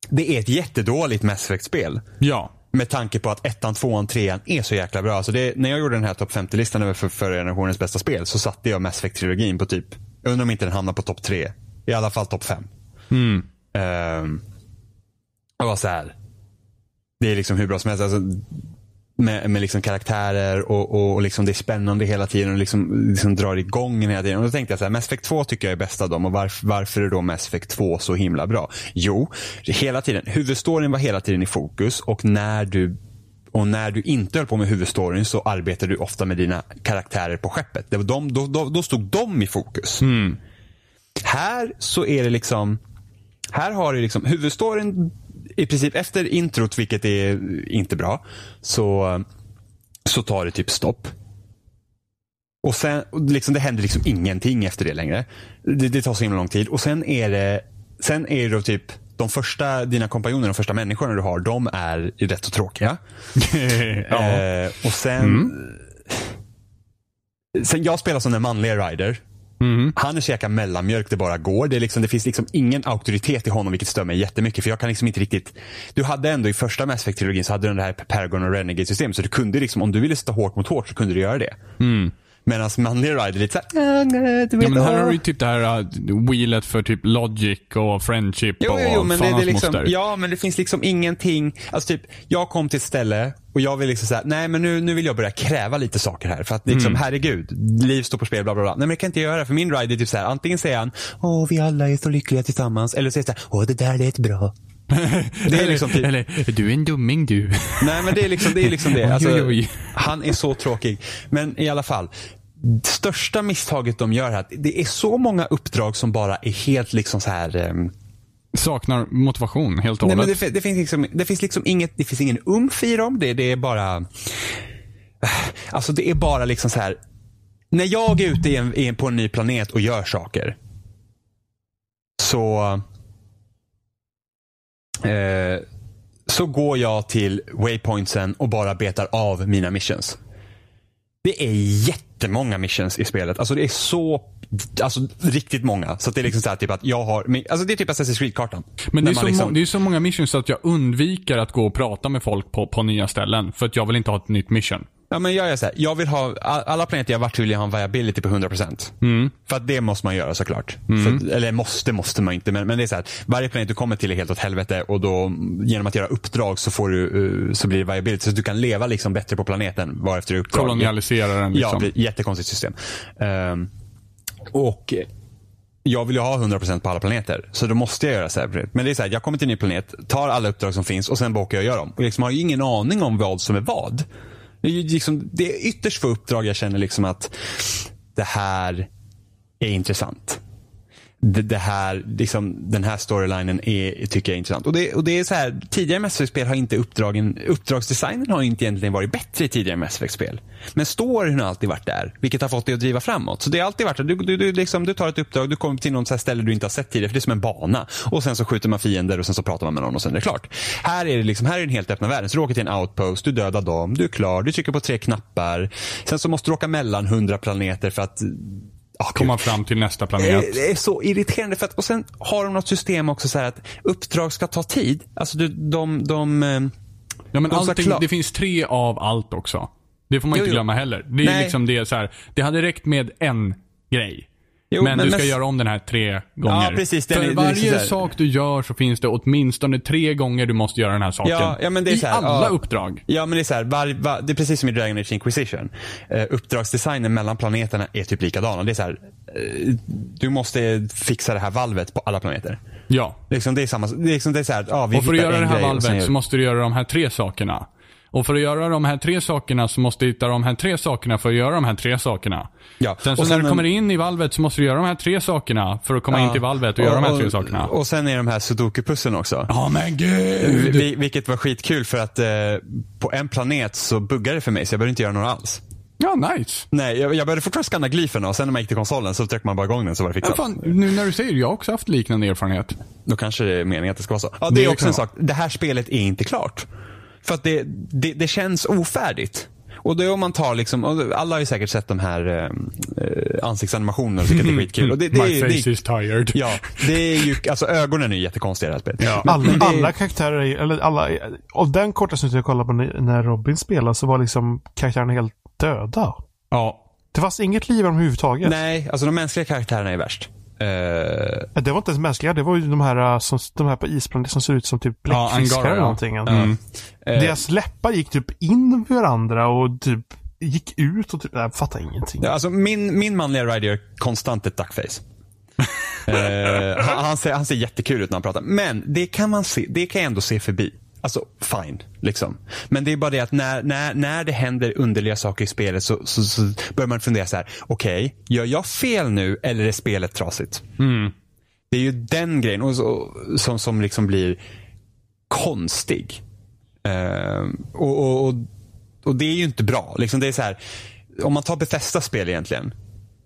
det är ett jättedåligt Mass Effect-spel. Ja. Med tanke på att ettan, tvåan, trean är så jäkla bra. Alltså det, när jag gjorde den här topp 50-listan över för förra generationens bästa spel så satte jag Mass Effect-trilogin på typ, jag undrar om inte den hamnar på topp tre. I alla fall topp fem. Mm. Um, och var så här. Det är liksom hur bra som helst. Alltså, med, med liksom karaktärer och, och, och liksom det är spännande hela tiden och liksom, liksom drar igång hela tiden. Och då tänkte jag så här, Mass Effect 2 tycker jag är bäst av dem och varför, varför är då Mass Effect 2 så himla bra? Jo, hela tiden, huvudstoryn var hela tiden i fokus och när du och när du inte höll på med huvudstoryn så arbetade du ofta med dina karaktärer på skeppet. Det var de, då, då, då stod de i fokus. Här så är det liksom, här har du liksom huvudstoryn i princip efter introt, vilket är inte bra, så, så tar det typ stopp. Och sen, liksom, det händer liksom ingenting efter det längre. Det, det tar så himla lång tid. Och sen är det, sen är det typ, de första, dina kompanjoner, de första människorna du har, de är rätt så tråkiga. ja. Eh, och sen, sen, jag spelar som den manliga rider. Han är så jäkla mellanmjölk det bara går. Det, är liksom, det finns liksom ingen auktoritet i honom vilket stör mig jättemycket. För jag kan liksom inte riktigt. Du hade ändå i första Mass Effect-trilogin så hade du det här Paragon och Renegade-system. Så du kunde liksom, om du ville sätta hårt mot hårt så kunde du göra det. Medan manlig ride är lite såhär, Ja, men här har du ju typ det här uh, wheelet för typ logic och friendship Jo, och jo, jo men det, det liksom, ja, men det finns liksom ingenting. Alltså typ, jag kom till ett ställe och jag vill liksom säga, nej men nu, nu vill jag börja kräva lite saker här. För att liksom, Mm. herregud, liv står på spel, bla bla bla. Nej men det kan jag inte göra, för min ride är typ så här, antingen säger han, åh vi alla är så lyckliga tillsammans. Eller så säger han, åh det där är ett bra. Det är liksom typ, Eller, du är en dumming du. nej men det är liksom det. Är liksom det. Alltså, Oj, oj, oj. Han är så tråkig. Men i alla fall. Största misstaget de gör här, att det är så många uppdrag som bara är helt liksom så här ehm, Saknar motivation helt och hållet. det, det, finns liksom, det finns liksom inget, det finns ingen umf i dem. Det, det är bara, alltså det är bara liksom så här. När jag är ute i en, på en ny planet och gör saker. Så, eh, så går jag till waypointsen och bara betar av mina missions. Det är jättemånga missions i spelet. Alltså det är så, alltså riktigt många. Så det är liksom så här typ att jag har, alltså det är typ Assassin's Creed-kartan. Men det är, så liksom- det är så många missions att jag undviker att gå och prata med folk på, på nya ställen. För att jag vill inte ha ett nytt mission. Ja, men jag är så här, jag vill ha, all- alla planeter jag varit vill jag ha en viability på 100%. För att det måste man göra såklart. För, eller måste, måste man inte. Men, men det är så här, varje planet du kommer till är helt åt helvete och då genom att göra uppdrag så, får du, eh, så blir det viability. Så du kan leva liksom bättre på planeten varefter du uppdrag. Kolonialisera den Ja, liksom. ett jättekonstigt system. Ehm, och jag vill ju ha 100% på alla planeter. Så då måste jag göra så här. Men det är så här, jag kommer till en ny planet, tar alla uppdrag som finns och sen åker jag och gör dem. Och liksom har ju ingen aning om vad som är vad. Det är, liksom, det är ytterst få uppdrag jag känner liksom att det här är intressant. Det, det här, liksom, den här storylinen är, tycker jag är intressant. Och det, och det är så här, tidigare Mass Effect-spel har inte uppdragen, uppdragsdesignen har inte egentligen varit bättre i tidigare Mass Effect-spel. Men storyn har alltid varit där, vilket har fått det att driva framåt. Så det har alltid varit att du, du, du, liksom, du tar ett uppdrag, du kommer till något så ställe du inte har sett tidigare, för det är som en bana. Och sen så skjuter man fiender och sen så pratar man med någon och sen är det klart. Här är det liksom, här är den helt öppna världen. Så du åker till en outpost, du dödar dem, du är klar, du trycker på tre knappar. Sen så måste du åka mellan hundra planeter för att Gud. Komma fram till nästa planet. det är så irriterande. För att, och sen har de något system också så att uppdrag ska ta tid. Alltså du, de, de, eh, Ja, men de allting, det finns tre av allt också. Det får man Jo, inte jo. glömma heller. Det är Nej. liksom det så här, det hade räckt med en grej. Jo, men, men du ska mest- göra om den här tre gånger. precis, den För är varje här- sak du gör så finns det åtminstone tre gånger du måste göra den här saken. Ja, ja, men det är I så här, alla ja. uppdrag. Ja, men det är så här, var, var, det är precis som i Dragon Age Inquisition. Uh, uppdragsdesignen mellan planeterna är typ likadana. Det är så här, eh, du måste fixa det här valvet på alla planeter. Ja. Liksom, det är samma, liksom, det är så här, ja, vi Och för att göra det här valvet gör- så måste du göra de här tre sakerna. Och för att göra de här tre sakerna så måste du hitta de här tre sakerna för att göra de här tre sakerna. Ja, Sen så och när sen du kommer in i valvet så måste du göra de här tre sakerna för att komma in till valvet och, göra de här tre sakerna. Och sen är de här sudoku-pusslen också. Ja men gud! Vi, vilket var skitkul för att eh, på en planet så buggade det för mig så jag behövde inte göra några alls. Ja, nice. Nej, jag, jag började fortfarande skanna glyferna och sen när man gick till konsolen så tryckte man bara igång den så var det Ja, fixat. fan, nu när du säger det, jag har också haft liknande erfarenhet. Då kanske det är meningen att det ska vara så. Ja, det, Det är också en sak. Det här spelet är inte klart. För att det, det, det känns ofärdigt. Och då om man tar liksom, och alla har ju säkert sett de här eh, eh, ansiktsanimationerna och tycker att det är skitkul. Och det, det, My är- face det, is tired. Ja, det är ju, alltså ögonen är ju jättekonstiga i det här spelet. Ja. Men- Alla, men det- alla karaktärer, är- eller alla, av den korta snuten jag kollade på när Robin spelade så var liksom karaktärerna helt döda. Ja. Det fanns inget liv överhuvudtaget. Nej, alltså de mänskliga karaktärerna är värst. Eh, Det var inte ens mänskliga, det var ju de här, äh, som, de här på isplaneten som ser ut som typ Ja, bläckfiskar Angara, eller ja. någonting. Mm. eh, Deras läppar gick typ in i varandra och typ gick ut och typ, jag fattar ingenting. Ja, Alltså min, min manliga rider gör konstant ett duckface. Eh, han, han, ser, han ser jättekul ut när han pratar. Men det kan man se, det kan jag ändå se förbi. Alltså fine, liksom. Men det är bara det att när, när, när det händer underliga saker i spelet så, så, så börjar man fundera så här. okej, gör jag fel nu eller är spelet trasigt? Det är ju den grejen och så, som, som liksom blir konstig. Eh, och, och, och, och det är ju inte bra. Liksom det är så här, om man tar Bethesda spel egentligen.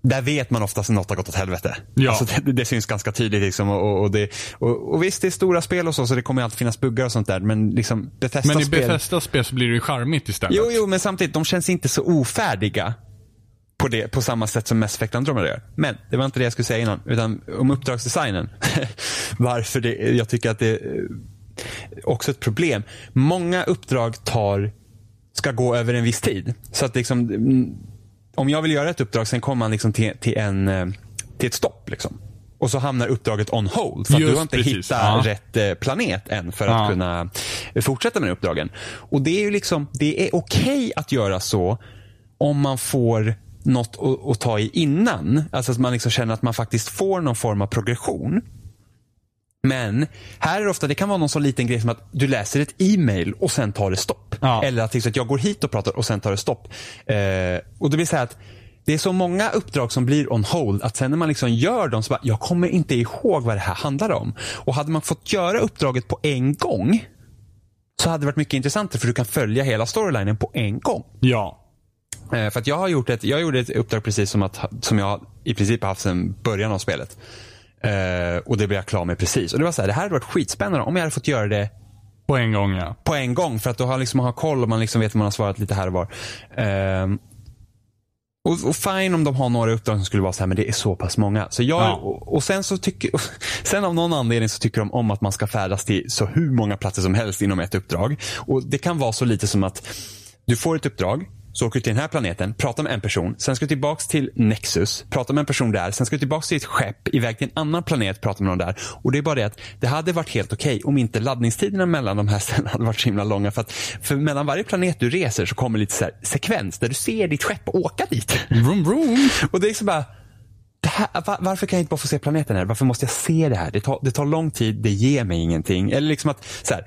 Där vet man oftast att något har gått åt helvete. Ja. Alltså det, det syns ganska tydligt. Liksom, och, och, det, och, och visst, det är stora spel och så, så det kommer alltid finnas buggar och sånt där. Men liksom Bethesda Men i spel... Bethesdas spel så blir det ju charmigt istället. Jo, jo, men samtidigt, de känns inte så ofärdiga. på, det, på samma sätt som Mass Effect Andromeda gör. Men det var inte det jag skulle säga innan. Utan om uppdragsdesignen. Varför det, jag tycker att det är också ett problem. Många uppdrag tar, ska gå över en viss tid. Så att liksom, mm, om jag vill göra ett uppdrag, sen kommer man liksom till, till, en, eh, till ett stopp. Liksom. Och så hamnar uppdraget on hold. För att Just du har inte precis, hittat ja. rätt eh, planet än för Ja. att kunna fortsätta med uppdragen. Och det är ju liksom, det är okej att göra så om man får något att, att ta i innan. Alltså att man liksom känner att man faktiskt får någon form av progression. Men här är det ofta, det kan vara någon så liten grej som att du läser ett e-mail och sen tar det stopp. Ja. Eller att, liksom, att jag går hit och pratar och sen tar det stopp. Eh, och det vill säga att det är så många uppdrag som blir on hold att sen när man liksom gör dem så bara, jag kommer inte ihåg vad det här handlar om. Och hade man fått göra uppdraget på en gång så hade det varit mycket intressantare för du kan följa hela storylinen på en gång. Ja. Eh, för att jag har gjort ett, jag gjorde ett uppdrag precis som, att, som jag i princip har haft sedan början av spelet. Eh, och det blev jag klar med precis. Och det var så här, det här hade varit skitspännande om jag hade fått göra det På en gång ja. på en gång. För att då har liksom, man har koll och man liksom vet vad man har svarat lite här och var. Ehm, och, och fine om de har några uppdrag som skulle vara så här, men det är så pass många. Så jag, Ja. och, och sen så tycker, sen av någon anledning så tycker de om att man ska färdas till så hur många platser som helst inom ett uppdrag. Och det kan vara så lite som att du får ett uppdrag, så åker du till den här planeten, pratar med en person, sen ska du tillbaks till Nexus, prata med en person där, sen ska du tillbaks till ett skepp, iväg till en annan planet, prata med någon där. Och det är bara det att det hade varit helt okej om inte laddningstiderna mellan de här ställena hade varit så himla långa. För att för mellan varje planet du reser så kommer lite så här sekvens där du ser ditt skepp åka dit. Vroom, vroom. Och det är så bara, här, va- varför kan jag inte bara få se planeten här? Varför måste jag se det här? Det tar, det tar lång tid, det ger mig ingenting. Eller liksom att, så här,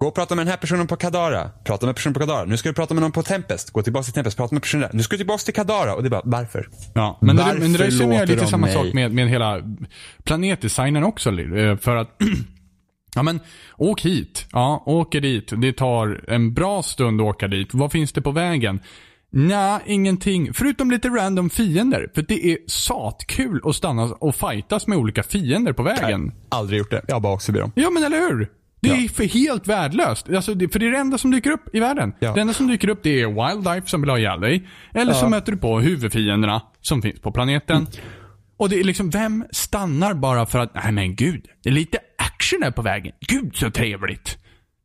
gå och prata med den här personen på Kadara. Prata med personen på Kadara. Nu ska du prata med någon på Tempest. Gå tillbaka till Tempest, prata med personen där. Nu ska du tillbaka till Kadara. Och det är bara, varför? Ja, men det, Varför men det där känner jag lite samma mig- sak med, med hela planetdesignen också. eh, För att, ja men, åk hit. Ja, åker dit. Det tar en bra stund att åka dit. Vad finns det på vägen? Nja, ingenting. Förutom lite random fiender. För det är satkul att stanna och fightas med olika fiender på vägen. Aldrig gjort det. Jag har bara åkt förbi dem. Ja, men eller hur? Det är Ja. för helt värdelöst. Alltså, det, för det är det enda som dyker upp i världen. Ja. Det enda som dyker upp det är Wildlife som vill ha ihjäl dig. Eller så möter du på huvudfienderna som finns på planeten. Mm. Och det är liksom, vem stannar bara för att, nej men gud, det är lite action här på vägen. Gud så trevligt.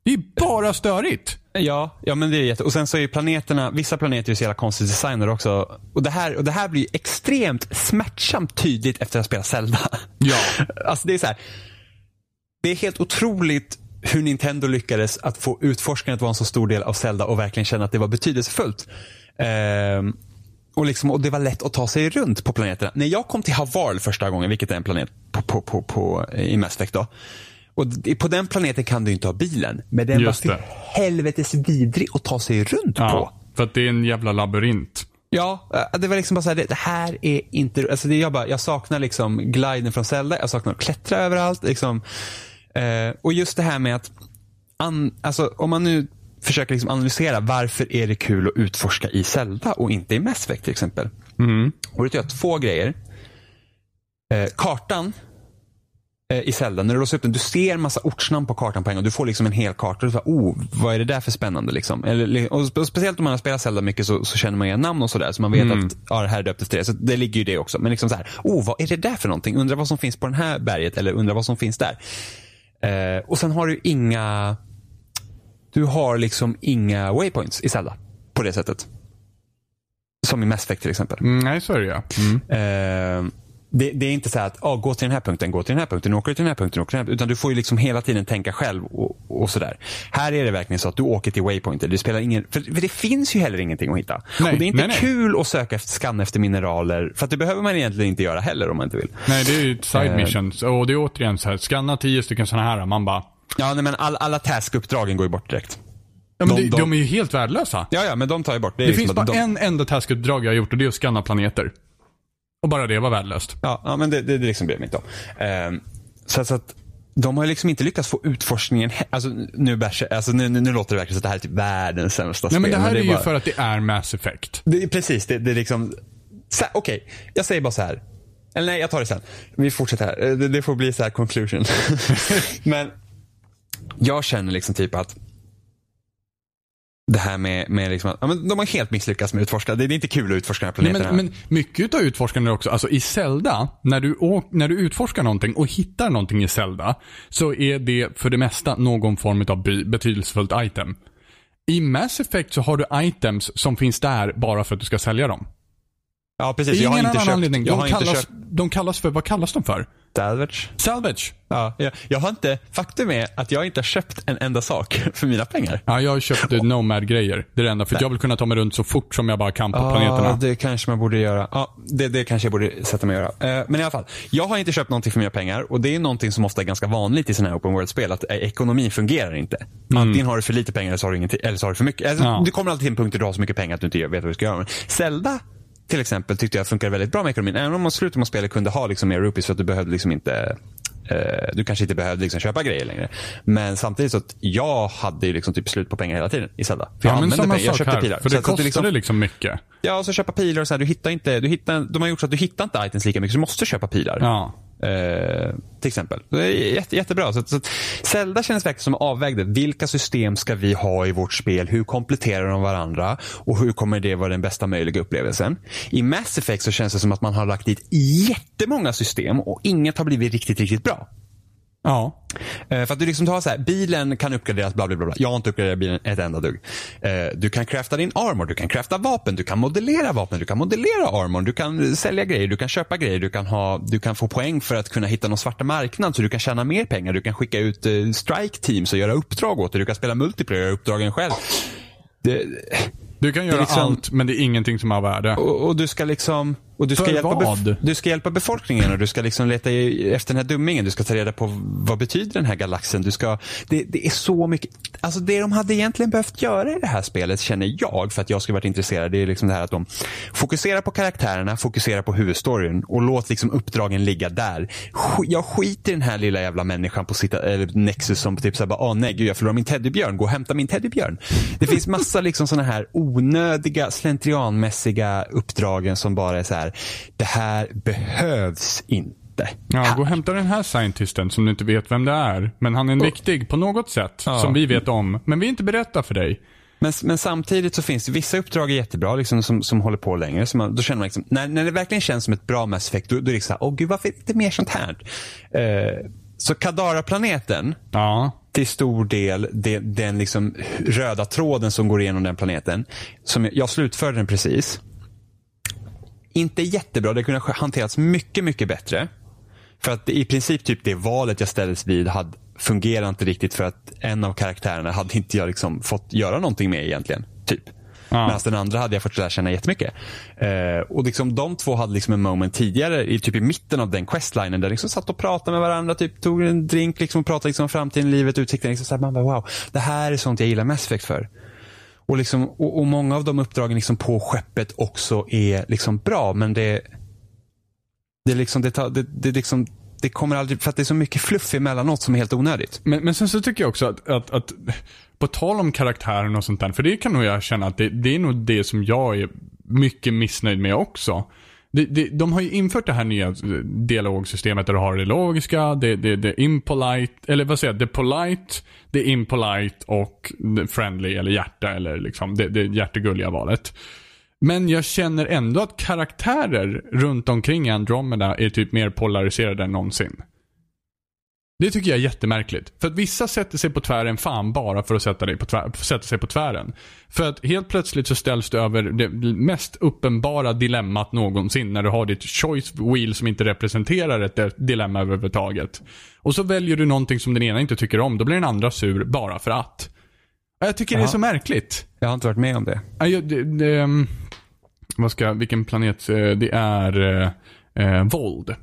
Det är bara störigt. Ja, ja men det är jätte... Och sen så är ju planeterna, vissa planeter är ju så jävla konstigt designade också. Och det här, och det här blir ju extremt smärtsamt tydligt efter att ha spelat Zelda. Ja. Alltså det är så här. Det är helt otroligt hur Nintendo lyckades att få utforskandet vara en så stor del av Zelda och verkligen känna att det var betydelsefullt. Ehm, och, liksom, och det var lätt att ta sig runt på planeterna. När jag kom till Havarl första gången, vilket är en planet på, på, på, på, i Mass Effect då. Och på den planeten kan du inte ha bilen. Men den Just var för helvetes vidrig att ta sig runt på. ja. För att det är en jävla labyrint. Ja, eh, det var liksom bara så här, det, det här är inte, alltså det, jag, bara, jag saknar liksom gliden från Zelda, jag saknar att klättra överallt. Liksom. Eh, och just det här med att, an, alltså, om man nu försöker liksom analysera varför är det kul att utforska i Zelda och inte i Mass Effect till exempel. Och det tror jag två grejer. Eh, kartan eh, i Zelda, när du låser upp den, du ser massa ortsnamn på kartan på en gång. Du får liksom en hel karta och du bara, oh, vad är det där för spännande liksom? Eller, och spe- speciellt om man har spelat Zelda mycket så, så känner man igen namn och sådär. Så man vet att, ja det här är döpt efter det. Så det ligger ju det också. Men liksom så här, oh, vad är det där för någonting? Undrar vad som finns på den här berget eller undrar vad som finns där. Eh, och sen har du inga, du har liksom inga waypoints i Zelda. På det sättet. Som i Mass Effect till exempel. Mm, nej, så är det ja. Mm. Eh, det, det är inte så här att ah, gå till den här punkten, gå till den här punkten, åker till den här punkten, åker till den här, utan du får ju liksom hela tiden tänka själv och, och sådär. Här är det verkligen så att du åker till waypointer. Det spelar ingen, för, för det finns ju heller ingenting att hitta. Nej, och det är inte nej, nej. kul att söka efter, skanna efter mineraler, för att det behöver man egentligen inte göra heller om man inte vill. Nej, det är ju side Eh. mission. Och det är återigen så här, scanna tio stycken sådana här. Man bara, Ja, nej, men all, alla taskuppdragen går ju bort direkt. ja, men De- de, de- är ju helt värdelösa. Ja, ja, men de tar ju bort. Det liksom finns bara de, en enda taskuppdrag jag har gjort och det är att scanna planeter. Och bara det var värdelöst. Ja, ja men det, det, det liksom mig inte om. Ehm, så, att- så att de har ju liksom inte lyckats få utforskningen, alltså nu, alltså nu, nu, nu låter det verkligen som att det här är typ världens sämsta Nej spel. men det här är, ju bara- för att det är Mass Effect. Det är precis, det, det är liksom... Okej, jag säger bara så här. Eller nej, jag tar det sen. Vi fortsätter här. Eh, Det, det får bli så här conclusion. Men jag känner liksom typ att det här med, med liksom att, ja, men de har helt misslyckats med att utforska. Det, det är inte kul att utforska den här Nej, planeten. men, men mycket av utforskandet också, alltså i Zelda, när du, åk, när du utforskar någonting och hittar någonting i Zelda, så är det för det mesta någon form av by, betydelsefullt item. I Mass Effect så har du items som finns där bara för att du ska sälja dem. ja, precis. Jag har inte annan köpt, anledning. jag De har inte kallas, köpt de kallas för, vad kallas de för? Salvage. Salvage. Ja, jag, jag har inte, faktum är att jag inte har köpt en enda sak för mina pengar. Ja, jag har köpt eh, Nomad-grejer. Det är det enda. För jag vill kunna ta mig runt så fort som jag bara kan på planeterna. Ja, det kanske man borde göra. Ja, det, det kanske jag borde sätta mig och göra. Eh, men i alla fall, jag har inte köpt någonting för mina pengar och det är någonting som ofta är ganska vanligt i sådana här open world-spel, att eh, ekonomin fungerar inte. Antingen har du för lite pengar eller så har du, ingenting, eller så har du för mycket. Alltså, Ja. Du kommer alltid till en punkt där du har så mycket pengar att du inte vet vad du ska göra. Men Zelda till exempel tyckte jag funkar väldigt bra med ekonomin. Även om man slutet med spelet kunde ha liksom mer rupees för att du behövde liksom inte eh, du kanske inte behövde liksom köpa grejer längre. Men samtidigt så att jag hade ju liksom typ slut på pengar hela tiden i Zelda. För jag Ja, men använde samma pengar, jag köpte här. pilar. För det så kostade liksom mycket. Ja, och så köpa pilar och så här, du hittar inte, du hittar, de har gjort så att du hittar inte items lika mycket, så du måste köpa pilar. Ja. Eh, till exempel. Det är jätte, jättebra. Så, så Zelda känns verkligen som avvägde. Vilka system ska vi ha i vårt spel? Hur kompletterar de varandra? Och hur kommer det vara den bästa möjliga upplevelsen? I Mass Effect så känns det som att man har lagt dit jättemånga system och inget har blivit riktigt, riktigt bra. Ja. Eh, för att du liksom tar så här, bilen kan uppgraderas, bla bla bla. Jag har inte uppgraderat bilen ett enda dugg. Eh, du kan crafta din armor, du kan crafta vapen, du kan modellera vapen, du kan modellera armor, du kan sälja grejer, du kan köpa grejer, du kan, ha, du kan få poäng för att kunna hitta någon svarta marknad så du kan tjäna mer pengar. Du kan skicka ut eh, strike teams och göra uppdrag åt dig. Du kan spela multiplayer och göra uppdragen själv. Det, Du kan göra liksom- allt, men det är ingenting som har värde. och, och du ska liksom och du ska, hjälpa vad? du ska hjälpa befolkningen och du ska liksom leta efter den här dummingen. Du ska ta reda på vad betyder den här galaxen. Du ska, det, det är så mycket. Alltså det de hade egentligen behövt göra i det här spelet känner jag för att jag skulle varit intresserad. Det är liksom det här att de fokuserar på karaktärerna, fokuserar på huvudstoryn och låt liksom uppdragen ligga där. Jag skiter i den här lilla jävla människan på sitta, eller Nexus som typ såhär åh nej gud jag förlorar min teddybjörn, gå och hämta min teddybjörn. Det finns massa liksom sådana här onödiga slentrianmässiga uppdragen som bara är så här, det här behövs inte. Ja, gå och hämta den här scientisten som du inte vet vem det är. Men han är en viktig på något sätt. Ja. Som vi vet om. Men vi inte berättar för dig. Men, men samtidigt så finns det vissa uppdrag är jättebra liksom, som, som håller på längre. Så man, då känner man liksom, när, när det verkligen känns som ett bra Mass Effect, då, då är det så här, åh gud varför är det inte mer sånt här? Eh, så Kadara-planeten, Ja. till stor del det, den liksom röda tråden som går igenom den planeten. Som jag, jag slutförde den precis. Inte jättebra, det kunde ha hanterats mycket, mycket bättre. För att i princip typ det valet jag ställdes vid hade, fungerar inte riktigt för att en av karaktärerna hade inte jag liksom fått göra någonting med egentligen. Typ. Ja. Medan den andra hade jag fått lära känna jättemycket. Eh, och liksom de två hade liksom en moment tidigare, i, typ i mitten av den questlinen, där liksom satt och pratade med varandra, typ tog en drink liksom, och pratade liksom om framtiden, livet, utsikten. Liksom, så här, man bara, wow, det här är sånt jag gillar Mass Effect för. Och, liksom, och, och många av de uppdragen liksom på skeppet också är liksom bra, men det det, är liksom, det, tar, det, det, liksom, det kommer aldrig, för att det är så mycket fluff emellanåt som är helt onödigt. Men, men sen så tycker jag också att, att, att på tal om karaktären och sånt där, för det kan nog jag känna att det, det är nog det som jag är mycket missnöjd med också. De har ju infört det här nya eh, dialogsystemet där du har det logiska, det, det, det impolite, eller vad säger jag, det polite, det impolite och det friendly eller hjärta eller liksom det, det hjärtegulliga valet. Men jag känner ändå att karaktärer runt omkring Andromeda är typ mer polariserade än någonsin. Det tycker jag är jättemärkligt. För att vissa sätter sig på tvären fan bara för att sätta, dig på tvär, sätta sig på tvären. För att helt plötsligt så ställs du över det mest uppenbara dilemmat någonsin när du har ditt choice wheel som inte representerar ett dilemma överhuvudtaget. Och så väljer du någonting som den ena inte tycker om, då blir den andra sur bara för att. Jag tycker det är så märkligt. Jag har inte varit med om det. Ja, jag- det, det, ehm, vad ska, vilken planet? eh, Det är eh, eh, våld.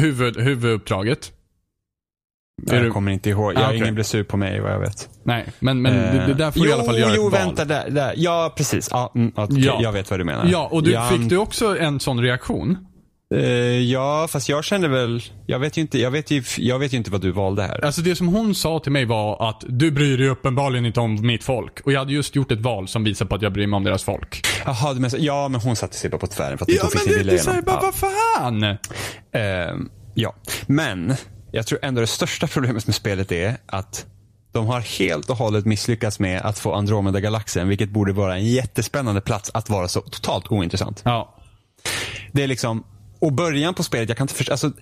Huvud, huvuduppdraget. Jag kommer inte ihåg. Ah, Jag, okej. Ingen blev sur på mig vad jag vet. Nej, men, men det, det där får jo, du i alla fall göra Jo, ett val. vänta. Där, där. Ja, precis. Ja, mm, okej, Ja. Jag vet vad du menar. Ja, och du, jag, fick du också en sån reaktion? Eh, ja, fast jag kände väl... Jag vet ju inte, jag vet ju, jag vet ju inte vad du valde här. Alltså det som hon sa till mig var att du bryr dig uppenbarligen inte om mitt folk. Och jag hade just gjort ett val som visar på att jag bryr mig om deras folk. Jaha, så- ja, men hon satte sig bara på tvären för att hon fick sin vilja så här, igenom. bara, Ja. vad fan? Ehm, ja, men jag tror ändå det största problemet med spelet är att De har helt och hållet misslyckats med att få Andromeda-galaxen, vilket borde vara en jättespännande plats, att vara så totalt ointressant. Ja. Det är liksom, och början på spelet, jag kan inte förstå, alltså,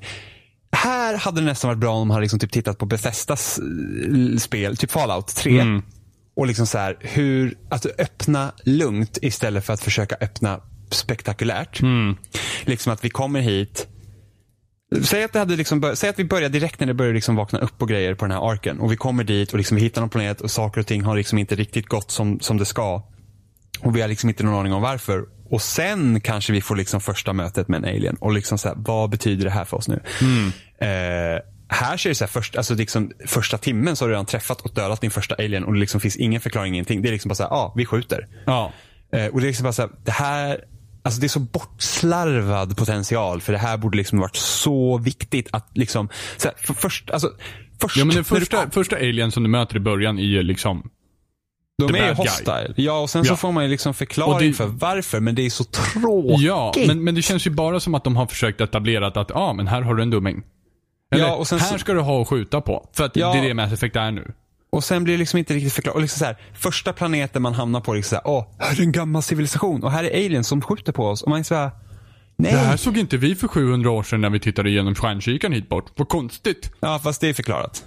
här hade det nästan varit bra om de hade liksom typ tittat på Bethesdas eh, spel, typ Fallout 3. Mm. Och liksom så här, hur, att öppna lugnt istället för att försöka öppna spektakulärt. Mm. Liksom att vi kommer hit, Säg att, det hade liksom bör- säg att vi börjar direkt när det börjar liksom vakna upp och grejer på den här arken. Och vi kommer dit och liksom vi hittar någon planet och saker och ting har liksom inte riktigt gått som, som det ska. Och vi har liksom inte någon aning om varför. Och sen kanske vi får liksom första mötet med en alien. Och liksom så här, vad betyder det här för oss nu? Eh, här är det så här, först, alltså liksom, första timmen så har du redan träffat och dödat din första alien och det liksom finns ingen förklaring, ingenting. Det är liksom bara så här, ja, ah, vi skjuter. Ja. Eh, och det är liksom bara så här, det här, alltså det är så bortslarvad potential för det här borde liksom varit så viktigt att liksom, så här, för först, alltså, först, Ja men den du första, första alien som du möter i början är ju liksom de the är ju bad guy. hostile. Ja, och sen så Ja. får man ju liksom förklaring det- för varför, men det är så tråkigt. Ja, men, men det känns ju bara som att de har försökt etablera att, ja ah, men här har du en dumming. Eller, Ja, och sen här så- ska du ha att skjuta på. För att Ja. det är det Mass Effect är nu. Och sen blir det liksom inte riktigt förklarat. Liksom så här, första planeten man hamnar på, liksom så här, åh, här är en gammal civilisation och här är aliens som skjuter på oss. Och man är så här, nej. Det här såg inte vi för 700 år sedan när vi tittade igenom stjärnkikaren hit bort. Vad konstigt. Ja, fast det är förklarat.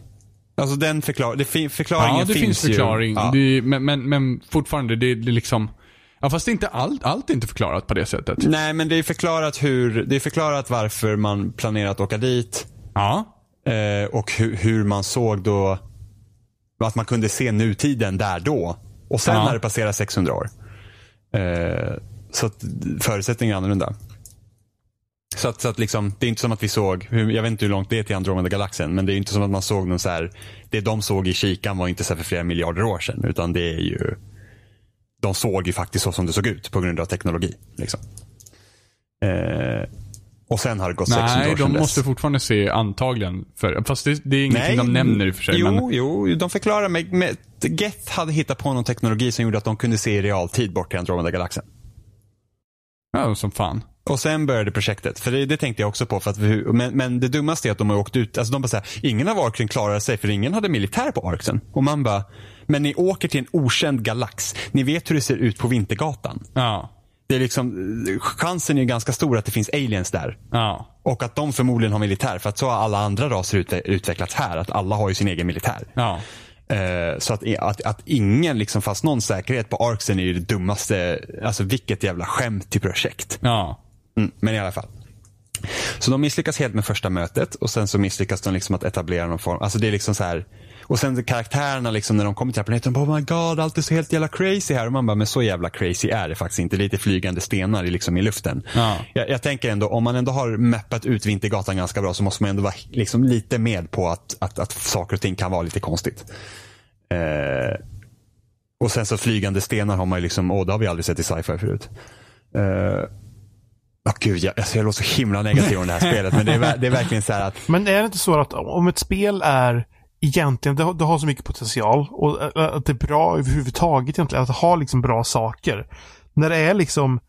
Alltså den förklar det förklaringen Ja, det finns förklaring. Ju, ja. Det, men, men, men fortfarande, det, det är liksom... Ja, fast det är inte allt, allt är inte förklarat på det sättet. Nej, men det är förklarat hur, det är förklarat varför man planerar att åka dit. Ja. Eh, och hur, hur man såg då, att man kunde se nutiden där då. Och sen Ja. när det passerat 600 år. Eh, så att förutsättningarna är annorlunda. Så att, så att liksom, det är inte som att vi såg, jag vet inte hur långt det är till Andromeda-galaxen, men det är inte som att man såg någon så här, det de såg i kikan var inte så för flera miljarder år sedan, utan det är ju, de såg ju faktiskt så som det såg ut på grund av teknologi. Liksom. Eh, och sen har det gått 600 Nej, år sedan de dess. måste fortfarande se antagligen. För, fast det, det är ingenting de nämner i och för sig. Jo, Men, jo, de förklarar med, med Geth hade hittat på någon teknologi som gjorde att de kunde se i realtid bort till Andromeda-galaxen. ja, som fan. Och sen började projektet. För det, det tänkte jag också på. För att, vi- men, men det dummaste är att de har åkt ut. Alltså de bara säger, ingen av Arksen klarade sig för ingen hade militär på Arksen. Och man bara, men ni åker till en okänd galax. Ni vet hur det ser ut på Vintergatan. Ja. Det är liksom, chansen är ganska stor att det finns aliens där. Ja. Och att de förmodligen har militär. För att så har alla andra raser utve- utvecklats här. Att alla har ju sin egen militär. Ja. Eh, så att, att, att ingen liksom fast någon säkerhet på Arksen är ju det dummaste. Alltså vilket jävla skämt till projekt. Ja. Mm, men i alla fall. Så de misslyckas helt med första mötet och sen så misslyckas de liksom att etablera någon form. Alltså det är liksom så här. Och sen karaktärerna liksom när de kommer till planeten. Bara, oh my god, allt är så helt jävla crazy här. Och man bara, men så jävla crazy är det faktiskt inte. Lite flygande stenar liksom i luften. Ja. Jag, jag tänker ändå, om man ändå har mappat ut Vintergatan ganska bra så måste man ändå vara liksom lite med på att, att, att saker och ting kan vara lite konstigt. Eh, och sen så flygande stenar har man ju liksom, åh det har vi aldrig sett i sci-fi förut. Eh, Åh gud, jag, alltså jag låter så himla negativ om det här spelet. Men det är, det är verkligen så här att, Men är det inte så att om ett spel är egentligen, det har, det har så mycket potential och att det är bra överhuvudtaget egentligen, att ha liksom bra saker. När det är liksom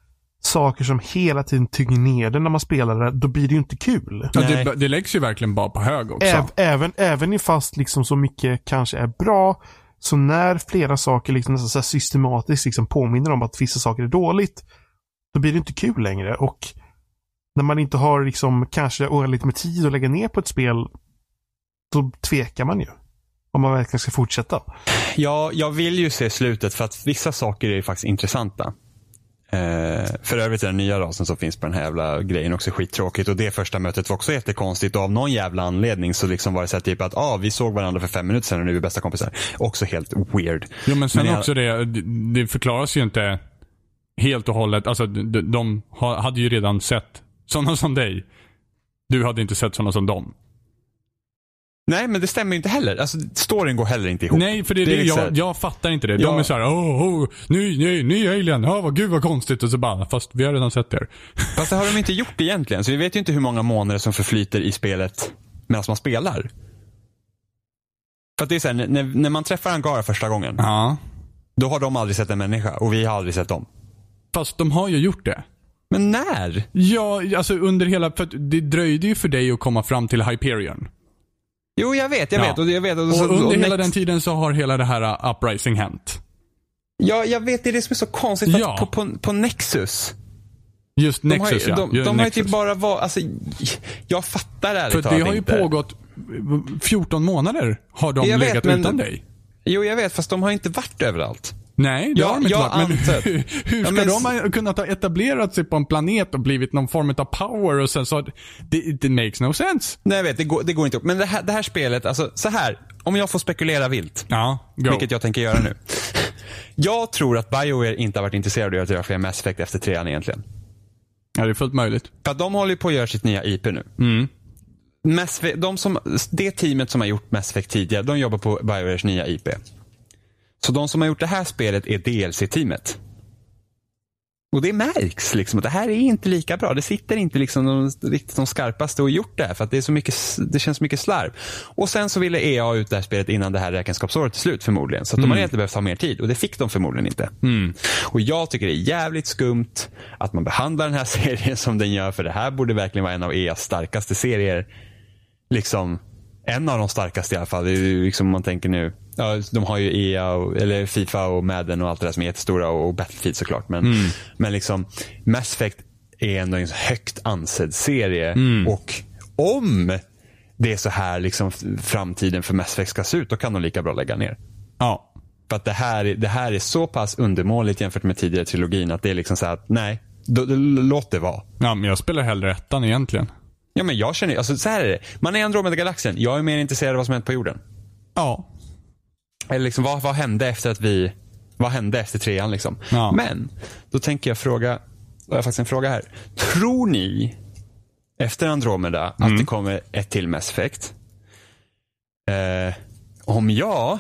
saker som hela tiden tynger ner det när man spelar det, då blir det ju inte kul. ja det, det läggs ju verkligen bara på hög också. Äv, även, även i fast liksom så mycket kanske är bra, så när flera saker liksom nästan så här systematiskt liksom påminner om att vissa saker är dåligt, då blir det inte kul längre. Och när man inte har liksom kanske oändligt med tid att lägga ner på ett spel, då tvekar man ju. Om man verkligen ska fortsätta. ja, jag vill ju se slutet för att vissa saker är ju faktiskt intressanta. Eh, för övrigt är den nya rasen som finns på den här jävla grejen också skittråkigt. Och det första mötet var också jättekonstigt. Och av någon jävla anledning så liksom var det så här typ att ah, vi såg varandra för fem minuter sedan och nu är vi bästa kompisar. Också helt weird. Jo, men sen Men jag- också det, det, det förklaras ju inte helt och hållet. Alltså, de, de ha- hade ju redan sett sådana som dig. Du hade inte sett sådana som dem. Nej, men det stämmer ju inte heller. Alltså, storyn går heller inte ihop. Nej, för det är Det det, liksom- jag, jag fattar inte det. Ja. De är såhär, åh, oh, ny, ny, ny alien, ja, vad, gud vad konstigt. Och så bara, fast vi har redan sett er. Fast det har de inte gjort egentligen. Så vi vet ju inte hur många månader som förflyter i spelet medan man spelar. För att det är så här, när, när man träffar Angara första gången, Ja. då har de aldrig sett en människa och vi har aldrig sett dem. Fast de har ju gjort det. Men när? Ja, alltså under hela, för det dröjde ju för dig att komma fram till Hyperion. Jo, jag vet, jag Ja. vet. Och jag vet och, Och så- under och hela Nex- den tiden så har hela det här uh, Uprising hänt. Ja, jag vet. Det är det som är så konstigt. för Ja. Att på, på, på Nexus. Just De Nexus har, ju- ja. de, Just de har ju typ bara varit, alltså, jag fattar ärligt För det har ju inte. pågått 14 månader har de Jag vet, legat men- utan dig. Jo, jag vet, fast de har inte varit överallt. Nej, det Ja, har de inte jag varit. Men hur, hur Ja, ska men- de ha kunnat ha etablerat sig på en planet och blivit någon form av power och sen så... Det, det makes no sense. Nej, jag vet, det går, det går inte upp. Men det här, det här spelet, alltså så här. Om jag får spekulera vilt, Ja, go. vilket jag tänker göra nu. Jag tror att Bioware inte har varit intresserade av att göra fler Mass Effect efter trean egentligen. Ja, det är fullt möjligt. För att de håller på att göra sitt nya IP nu. Mm. Mass de som, det teamet som har gjort Mass Effect tidigare, de jobbar på Biowares nya IP. Så de som har gjort det här spelet är DLC-teamet. Och det märks liksom att det här är inte lika bra. Det sitter inte liksom de, riktigt de skarpaste och gjort det här för att det, är så mycket, det känns mycket slarv. Och sen så ville EA ut det här spelet innan det här räkenskapsåret är slut förmodligen. Så att de hade egentligen behövt ha mer tid och det fick de förmodligen inte. Och jag tycker det är jävligt skumt att man behandlar den här serien som den gör för det här borde verkligen vara en av EAs starkaste serier liksom en av de starkaste i alla fall. Det är ju liksom om man tänker nu. Ja, de har ju EA, och, eller Fifa och Madden och allt det där som är jättestora och Battlefield såklart. Men, men liksom Mass Effect är ändå en högt ansedd serie. Och om det är så här liksom framtiden för Mass Effect ska se ut, då kan de lika bra lägga ner. Ja. För att det här, är- det här är så pass undermåligt jämfört med tidigare trilogin att det är liksom så här att nej, då, då, låt det vara. ja, men jag spelar hellre ettan egentligen. Ja men jag känner, alltså så här är det. Man är Andromeda-galaxen. Jag är mer intresserad av vad som hänt på jorden. Ja. Eller liksom, vad, vad hände efter att vi, vad hände efter trean liksom? Ja. Men, då tänker jag fråga, jag har faktiskt en fråga här. Tror ni, efter Andromeda, att det kommer ett till Mass Effect? Eh, om ja,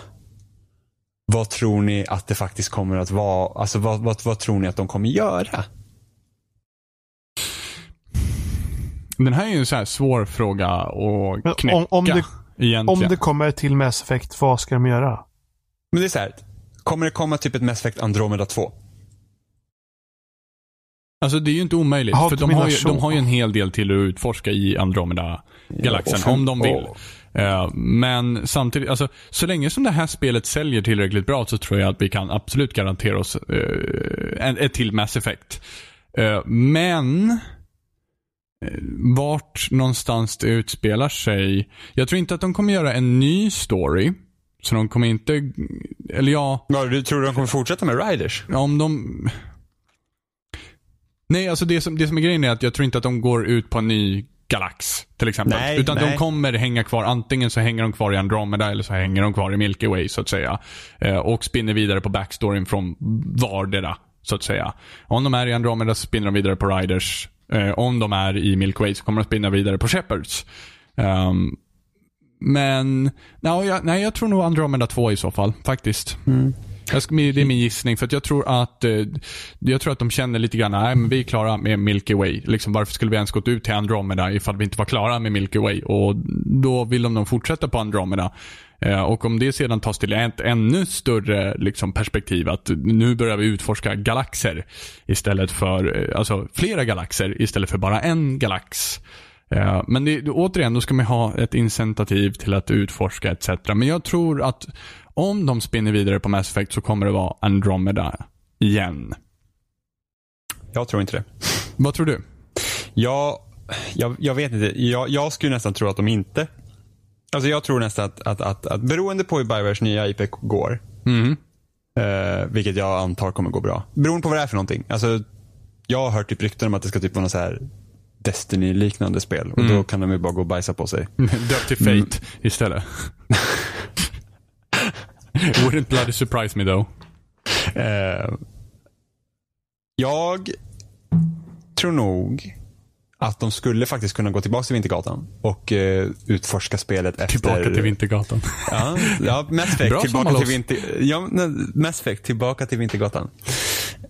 vad tror ni att det faktiskt kommer att vara? Alltså vad, vad, vad tror ni att de kommer göra? Den här är ju en så här svår fråga att knäcka. om- om det- egentligen. Om det kommer till Mass Effect, vad ska de göra? Men det är så här, kommer det komma typ ett Mass Effect Andromeda 2? Alltså det är ju inte omöjligt. Ja, för de har, ju, de har ju en hel del till att utforska i Andromeda-galaxen. Ja, om de vill. Eh, men samtidigt, alltså, så länge som det här spelet säljer tillräckligt bra så tror jag att vi kan absolut garantera oss en, ett till Mass Effect. Eh, men vart någonstans det utspelar sig. Jag tror inte att de kommer göra en ny story. Så de kommer inte, eller ja, Ja, du tror de kommer fortsätta med Riders? Ja, om de... Nej, alltså det som, det som är grejen är att jag tror inte att de går ut på en ny galax till exempel. Nej, Utan nej. de kommer hänga kvar. Antingen så hänger de kvar i Andromeda eller så hänger de kvar i Milky Way så att säga. Eh, och spinner vidare på backstoryn från vardera så att säga. Om de är i Andromeda så spinner de vidare på Riders. Eh, om de är i Milky Way så kommer de spinna vidare på Shepherds. Ehm, men, nej jag, nej, jag tror nog Andromeda 2 i så fall, faktiskt. Jag ska, det är min gissning, för att jag tror att eh, jag tror att de känner lite grann, nej men vi är klara med Milky Way. Liksom, varför skulle vi ens gått ut till Andromeda ifall vi inte var klara med Milky Way? Och då vill de nog fortsätta på Andromeda. Eh, och om det sedan tas till ett ännu större liksom, perspektiv, att nu börjar vi utforska galaxer istället för, eh, alltså flera galaxer istället för bara en galax. Eh, Men det, återigen, då ska man ha ett incitativ till att utforska etc. Men jag tror att om de spinner vidare på Mass Effect så kommer det vara Andromeda igen. Jag tror inte det. Vad tror du? Jag, jag, jag vet inte. Jag, jag skulle nästan tro att de inte. Alltså jag tror nästan att, att, att, att beroende på hur Biowares nya IP går, Mm. eh, vilket jag antar kommer gå bra. Beroende på vad det är för någonting. Alltså, jag har hört typ rykten om att det ska typ vara något så här Destiny-liknande spel. Och då kan de ju bara gå och bajsa på sig. Döpt till Fate istället. Wouldn't bloody surprise me though. Eh, jag tror nog att de skulle faktiskt kunna gå tillbaka till Vintergatan och eh, utforska spelet efter... Tillbaka till Vintergatan. Ja, ja Mass Effect Bra tillbaka till, vinter, ja, nej, Mass Effect tillbaka till Vintergatan.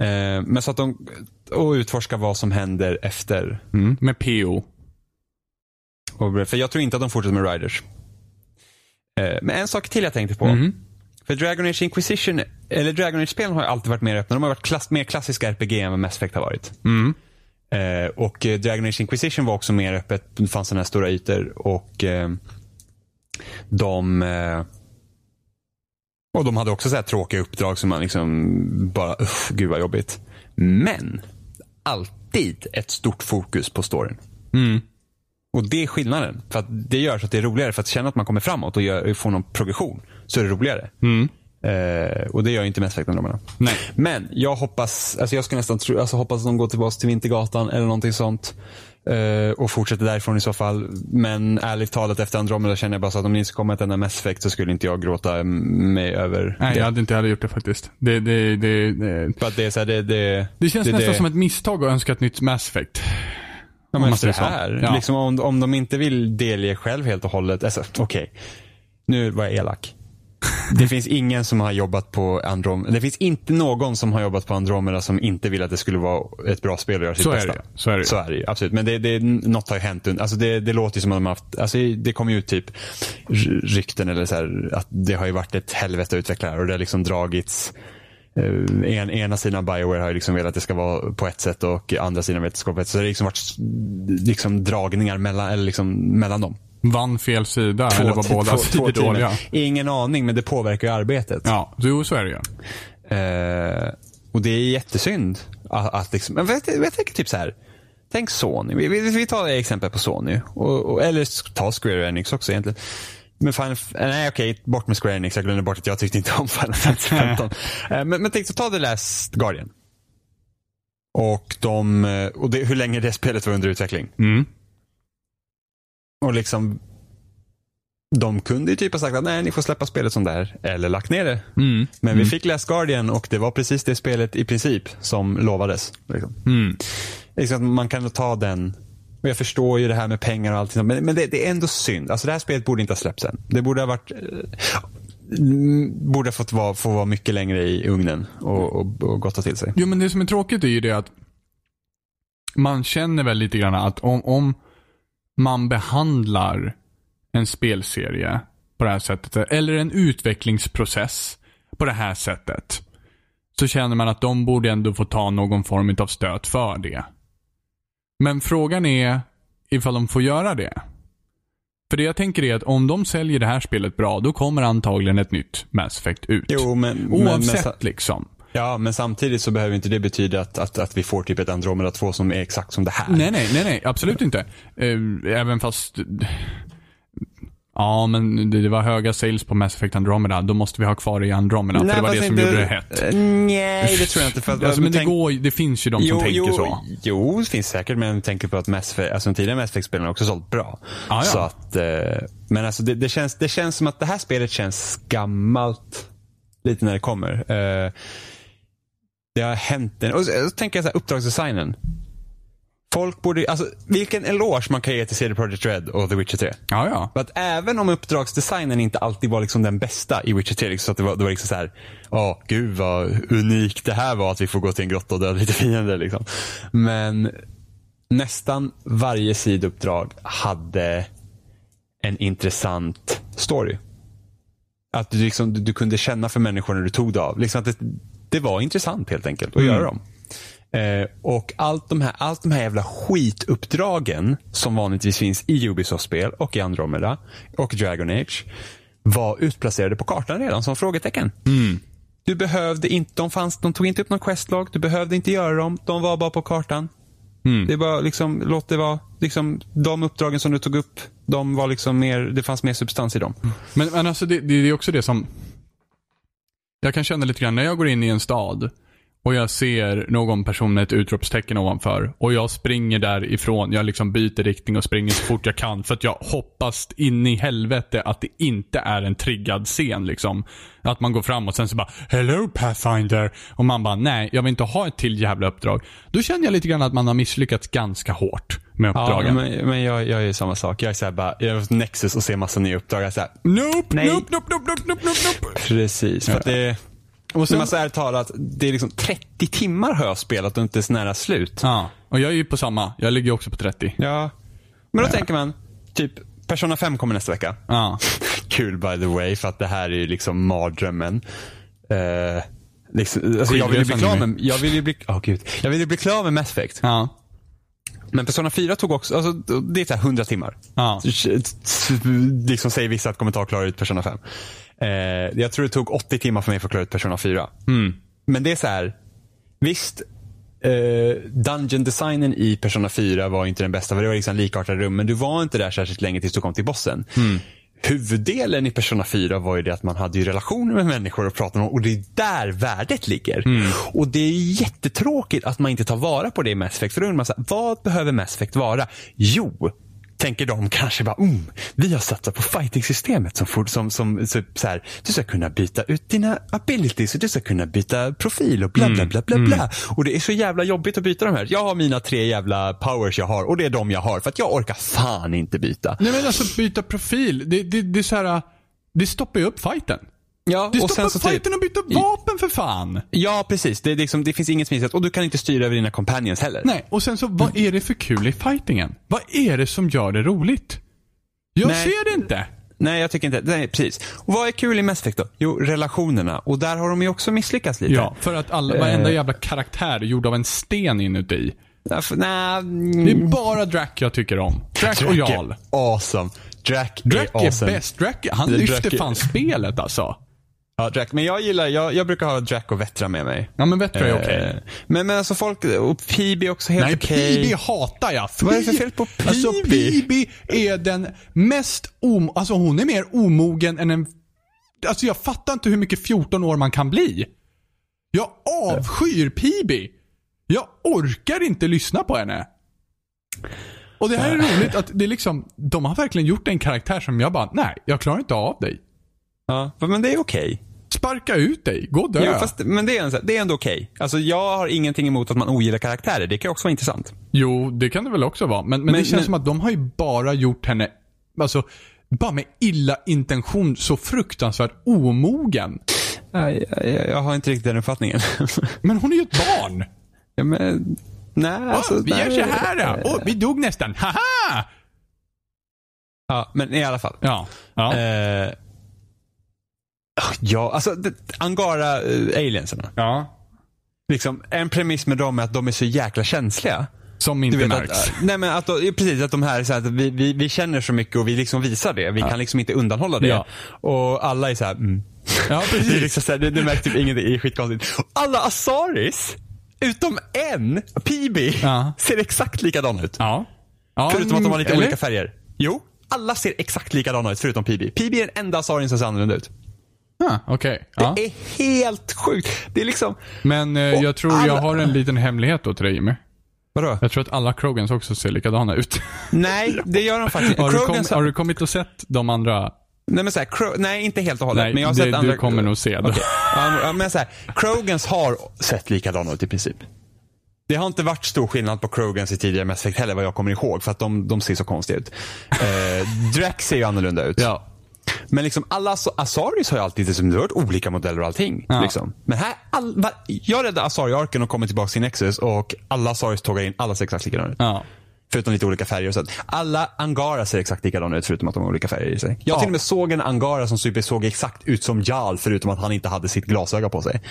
Eh, men så att de, och utforska vad som händer efter. Mm. Med PO. Och, för jag tror inte att de fortsätter med Riders. Eh, men en sak till jag tänkte på. Mhm. För Dragon Age Inquisition, eller Dragon Age-spelen har ju alltid varit mer öppna. De har varit klass, mer klassiska RPG än vad Mass Effect har varit. Mm. Eh, och eh, Dragon Age Inquisition var också mer öppet. Det fanns sådana här stora ytor. Och, eh, De eh, och de hade också så här tråkiga uppdrag som man liksom bara, uff, gud vad jobbigt. Men alltid ett stort fokus på storyn. Mm. Och det är skillnaden. För att det gör så att det är roligare. För att känna att man kommer framåt och gör, får någon progression så är det roligare. Mm. Eh, och det gör inte Mass Effect-ungdomarna. Nej. Men jag hoppas, alltså jag skulle nästan tro, alltså hoppas att de går tillbaka till Vintergatan eller någonting sånt. Eh, och fortsätter därifrån i så fall. Men ärligt talat efter Andromeda känner jag bara så att om inte ska komma ett enda Mass Effect så skulle inte jag gråta mig över Nej, det. jag hade inte heller gjort det faktiskt. Det, det, det, det, För att det är så här, det, det, det känns det, nästan som ett misstag att önska ett nytt Mass Effect. Ja, men för det här, Ja. liksom om, om de inte vill delge själv helt och hållet. Alltså, Okej, nu var jag elak. Det finns ingen som har jobbat på Andromeda. Det finns inte någon som har jobbat på Andromeda som inte vill att det skulle vara ett bra spel och göra sitt Så är bästa. det. Så är det. Så är det absolut. Men det, det, något har ju hänt. Alltså det, det låter som att de har haft, alltså det kommer ju ut typ rykten eller så här, att det har ju varit ett helvete att utveckla här och det har liksom dragits Eh, en, ena sidan av Bioware har ju liksom velat att det ska vara på ett sätt och andra sidan vet att det ska vara på ett sätt. Så det har liksom varit liksom dragningar mellan, eller liksom mellan dem. Vann fel sida eller var båda sidor teamen. dåliga? Ingen aning, men det påverkar ju arbetet. Ja, jo så är det ju. Eh, och det är jättesynd att, att liksom, men vet, jag tänker typ så här. Tänk Sony. Vi, vi, vi tar exempel på Sony. Och, och, eller ta Square Enix också egentligen. Men Final, nej okej, bort med Square Enix. Jag glömde bort att jag tyckte inte om Final Fantasy 15. Eh, men, men tänk så ta The Last Guardian. Och, de, eh, och det, hur länge det spelet var under utveckling. Mm. Och liksom de kunde ju typ ha sagt att nej, ni får släppa spelet som det är. Eller lagt ner det. Mm. Men vi fick Last Guardian och det var precis det spelet i princip som lovades. Liksom. Mm. Liksom att man kan ta den. Och jag förstår ju det här med pengar och allting. Men, men det, det är ändå synd. Alltså det här spelet borde inte ha släppts än. Det borde ha varit eh, mm, Borde ha fått vara, få vara mycket längre i ugnen och, och, och gotta till sig. Jo, men det som är tråkigt är ju det att man känner väl lite grann att om, om man behandlar en spelserie på det här sättet, eller en utvecklingsprocess på det här sättet, så känner man att de borde ändå få ta någon form av stöt för det. Men frågan är ifall de får göra det. För det jag tänker är att om de säljer det här spelet bra, då kommer antagligen ett nytt Mass Effect ut. Jo, men, men, men, Oavsett sa- liksom. Ja, men samtidigt så behöver inte det betyda att, att, att vi får typ ett Andromeda 2 som är exakt som det här. Nej, nej, nej, nej, absolut inte. Eh, Även fast... Ja, men det det var höga sales på Mass Effect Andromeda. Då måste vi ha kvar det i Andromeda. för det var det som inte- gjorde det hett. Eh, Nej, det tror jag inte. För att, Alltså, men det, tänk- går, det finns ju de som tänker jo, så. Jo, det finns säkert. Men jag tänker på att Mass Effect, alltså tidigare Mass Effect-spelen har också sålt bra. Ja, ja. Så att, eh, men alltså det, det, känns, det känns som att det här spelet känns gammalt. Lite när det kommer. Eh, det har hänt en, och så, så tänker jag så här, uppdragsdesignen. Folk borde, alltså vilken eloge man kan ge till CD Projekt Red och The Witcher 3. Ja, ja. För att även om uppdragsdesignen inte alltid var liksom den bästa i Witcher 3, liksom, så att det var, det var liksom så här, åh gud vad unikt det här var att vi får gå till en grotta och döda lite fiender. Liksom. Men nästan varje sidouppdrag hade en intressant story. Att du, liksom, du, du kunde känna för människor när du tog det av. Liksom att det, det var intressant helt enkelt att Mm. göra dem. Eh, och allt de, här, allt de här jävla skituppdragen som vanligtvis finns i Ubisoft-spel och i Andromeda och Dragon Age var utplacerade på kartan redan som frågetecken. Du behövde inte, de, fanns, de tog inte upp någon questlog, du behövde inte göra dem, de var bara på kartan. Mm. Det bara liksom, låt det vara, liksom, de uppdragen som du tog upp, de var liksom mer, det fanns mer substans i dem. Men, men alltså det, det är också det som... Jag kan känna lite grann när jag går in i en stad och jag ser någon person med ett utropstecken ovanför och jag springer därifrån. Jag liksom byter riktning och springer så fort jag kan för att jag hoppas in i helvete att det inte är en triggad scen liksom. Att man går fram och sen så bara Hello Pathfinder och man bara nej, jag vill inte ha ett till jävla uppdrag. Då känner jag lite grann att man har misslyckats ganska hårt med Ja, uppdragen. men, men jag, jag är samma sak. Jag är såhär bara, jag är hos Nexus och ser massa nya uppdrag. Jag är såhär, Nope, Nej. nope, nope, nope, nope, nope, nope, nope. precis. För att det, Och sen, så här talat, det är liksom 30 timmar har jag spelat och inte så nära slut. Ja, och jag är ju på samma. Jag ligger också på 30. Ja. Men då tänker man, typ, Persona 5 kommer nästa vecka. Ja. Kul by the way, för att det här är ju liksom mardrömmen. Eh, liksom, alltså jag vill ju bli klar är med, jag vill bli, oh, gud. Jag vill bli klar med Mass Effect. Ja. Men Persona 4 tog också, alltså, det är så här 100 timmar. Ja. Liksom säger vissa att kommer ta att klara ut Persona 5. Eh, jag tror det tog 80 timmar för mig för att klara ut Persona 4. Mm. Men det är så här, visst, eh, dungeon designen i Persona 4 var inte den bästa, för det var liksom likartade rum, men du var inte där särskilt länge tills du kom till bossen. Huvuddelen i Persona 4 var ju det att man hade ju relationer med människor och pratade om och det är där värdet ligger. Och det är jättetråkigt att man inte tar vara på det i Mass Effect. För då undrar man så här, vad behöver Mass Effect vara? Jo, tänker de kanske bara, mm, vi har satsat på fighting-systemet som, som, som så, så här, du ska kunna byta ut dina abilities och du ska kunna byta profil och bla bla bla bla bla. Och det är så jävla jobbigt att byta de här. Jag har mina tre jävla powers jag har och det är de jag har för att jag orkar fan inte byta. Nej men alltså byta profil. Det, det, det är så här, det stoppar ju upp fighten. Ja, Det och stoppar sen så fighten och byta vapen för fan. Ja, precis. Det, är liksom, det finns inget smidigt och du kan inte styra över dina companions heller. Nej, och sen så vad är det för kul i fightingen? Vad är det som gör det roligt? Jag Nej. ser det inte. Nej, jag tycker inte. Nej, precis. Och vad är kul i Mass Effect då? Jo, relationerna. Och där har de ju också misslyckats lite. Ja, för att alla, varenda jävla karaktär är gjord av en sten inuti. Därför, nej, Det är bara Drack jag tycker om. Drack och Jarl. är awesome. Drack är är awesome. bäst. Drack, han lyfter är- fan spelet alltså. Ja, Drack. Men jag gillar, jag, jag brukar ha Drack och Vettra med mig. Ja men Vettra är Eh, okej. Men, men alltså folk, och är också helt Nej, okej. PB hatar jag. Vad är det för fel på Alltså PB? PB är den mest om... Alltså hon är mer omogen än en... Alltså jag fattar inte hur mycket 14 år man kan bli. Jag avskyr PB. Jag orkar inte lyssna på henne. Och det här är roligt att det är liksom, de har verkligen gjort en karaktär som jag bara, nej, jag klarar inte av dig. Ja, men det är okej. Sparka ut dig, gå och dö. Jo, fast, men det är, en- det är ändå okej. Alltså jag har ingenting emot att man ogillar karaktärer. Det kan också vara intressant. Jo, det kan det väl också vara. Men, men, Men- det känns men- som att de har ju bara gjort henne, alltså, bara med illa intention så fruktansvärt omogen. Jag, jag, jag har inte riktigt den uppfattningen. Men hon är ju ett barn. ja, men, nej, alltså, Åh, vi gör så här då. Åh, vi dog nästan. Haha! Ja, men i alla fall. Ja. ja. Eh, ja, alltså det, Angara uh, aliensarna. ja. Liksom, en premiss med dem är att de är så jäkla känsliga. Som Du inte vet märks. att, nej men att, precis, att de här, så här att vi, vi, vi känner så mycket och vi liksom visar det. Vi kan liksom inte undanhålla det. Ja. Och alla är så här, mm. ja, Det, är precis. liksom så här, det, det märks typ ingenting, det är skitkonstigt. Alla Asaris, utom en, PB, Ja. ser exakt likadana ut. Ja. ja. Förutom att de har lite eller? olika färger. Jo, alla ser exakt likadana ut förutom PB. PB är den enda Asarien som ser annorlunda ut. Ah. Ja. Det är helt sjukt. Det är liksom, Men eh, jag tror jag alla- har en liten hemlighet då till dig Jimmy. vadå? Jag tror att alla Krogans också ser likadana ut. Nej, det gör de faktiskt har, du kom, har du kommit och sett de andra? Nej, men så här, Kro- nej, inte helt och hållet. Nej, men jag har det, sett andra... du kommer nog se det. Ja, men så här, Krogans har sett likadana ut i princip. Det har inte varit stor skillnad på Krogans i tidigare Mass Effect heller vad jag kommer ihåg för att de, de ser så konstiga ut. Eh, Drax ser ju annorlunda ut. Ja. Men liksom alla As- Asaris har ju alltid liksom, det har varit olika modeller och allting. Ja. Liksom. Men här, all, jag räddade Asari-arken och kommer tillbaka till Nexus och alla Asaris tågar in, alla ser exakt likadana ut. Ja. Förutom lite olika färger och sånt. Alla Angara ser exakt likadana ut förutom att de har olika färger i sig. Jag Ja. till och med såg en Angara som såg exakt ut som Jarl förutom att han inte hade sitt glasöga på sig.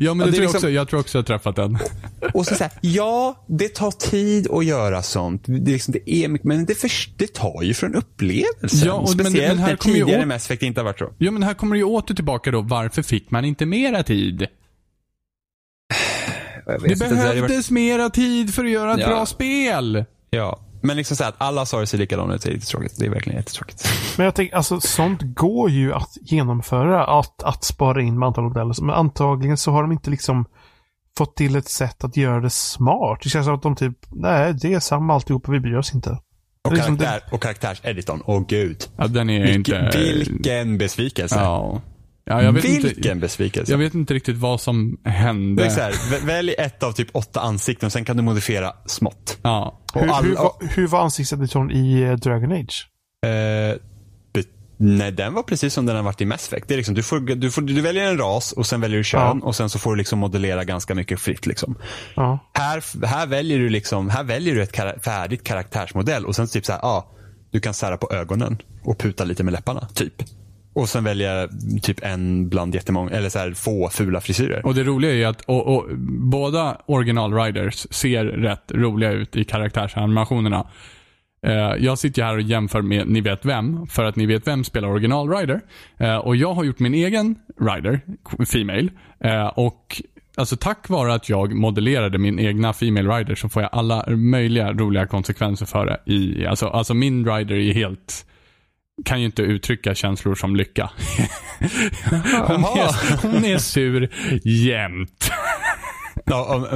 Ja, men det det tror jag, liksom- också, jag tror också jag har träffat den. Och så säger ja, det tar tid att göra sånt. Det, är liksom, det är men det, för, det tar ju från upplevelsen. Ja, och- men- Speciellt men här när tidigare å- Mass Effect inte har varit så. Ja, men här kommer det ju åter tillbaka då. Varför fick man inte mera tid? Det behövdes mera tid för att göra ett Ja. bra spel. Ja, men liksom så här att alla Asari ser likadana ut är lite tråkigt. Det är verkligen jättetråkigt. Men jag tänker, alltså sånt går ju att genomföra. Att, att spara in med antal modeller. Men antagligen så har de inte liksom fått till ett sätt att göra det smart. Det känns som att de typ, nej det är samma alltihopa, vi bryr oss inte. Och, Liksom karaktär, och karaktärseditorn, åh gud. Ja, den är Vilken, inte... vilken besvikelse. Ja. Ja jag vet vilken inte, besvikelse. Jag vet inte riktigt vad som hände. Det är så här, vä- välj ett av typ åtta ansikten och sen kan du modifiera smått. Ja. Och Hur, all- hur, var, hur var ansiktseditorn i eh, Dragon Age? Eh, nej, den var precis som den har varit i Mass Effect. Det är liksom, du, får, du, får, du väljer en ras och sen väljer du kön Ja. och sen så får du liksom modellera ganska mycket fritt. Liksom. Ja. Här, här, väljer du liksom, här väljer du ett kara- färdigt karaktärsmodell och sen typ så här, ja, du kan sära på ögonen och puta lite med läpparna, typ. Och sen välja typ en bland jättemånga, eller så här få fula frisyrer. Och det roliga är ju att och, och, båda original riders ser rätt roliga ut i karaktärsanimationerna. Eh, jag sitter ju här och jämför med Ni vet vem, för att Ni vet vem spelar original rider. Eh, och jag har gjort min egen rider, Female. Eh, och Alltså tack vare att jag modellerade min egna Female rider så får jag alla möjliga roliga konsekvenser för det. I, alltså, alltså min rider är helt kan ju inte uttrycka känslor som lycka. hon, är, hon är sur jämt. Ja,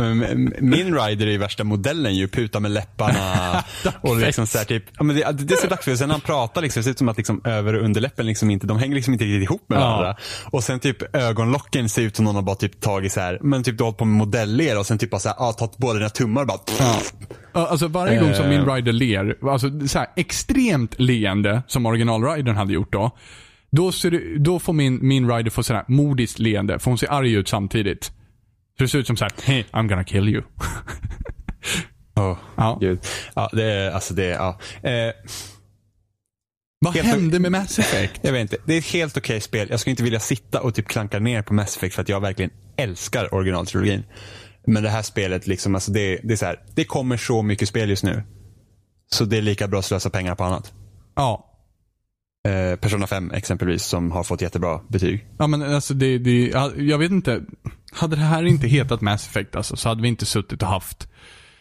min rider är värsta modellen ju, puta med läpparna. och liksom så här, typ, ja, men det, det är så dags för Sen när han pratar liksom, det ser ut som att liksom, över och underläppen liksom inte, de hänger liksom inte riktigt ihop med varandra. Ja. Och sen typ ögonlocken ser ut som någon har bara typ tagit så här, men typ du har hållit på med modeller och sen typ bara så här, ah, tagit båda dina tummar och bara ja. Alltså varje gång som min eh. rider ler, alltså så här, extremt leende som originalridern hade gjort då. Då, ser det, då får min, min rider få sådär modiskt leende, för hon ser arg ut samtidigt. Så det ser ut som såhär, hey, I'm gonna kill you. oh, ja. Gud. Ja, det är, alltså det, ja. Eh, vad hände med Mass Effect? Jag vet inte. Det är ett helt okej okay spel. Jag skulle inte vilja sitta och typ klanka ner på Mass Effect för att jag verkligen älskar originaltrilogin. Men det här spelet, liksom, alltså det, det, är så här, det kommer så mycket spel just nu. Så det är lika bra att slösa pengar på annat. Ja. Eh, Persona 5 exempelvis som har fått jättebra betyg. Ja men alltså det, det, jag vet inte. Hade det här inte hetat Mass Effect alltså, så hade vi inte suttit och haft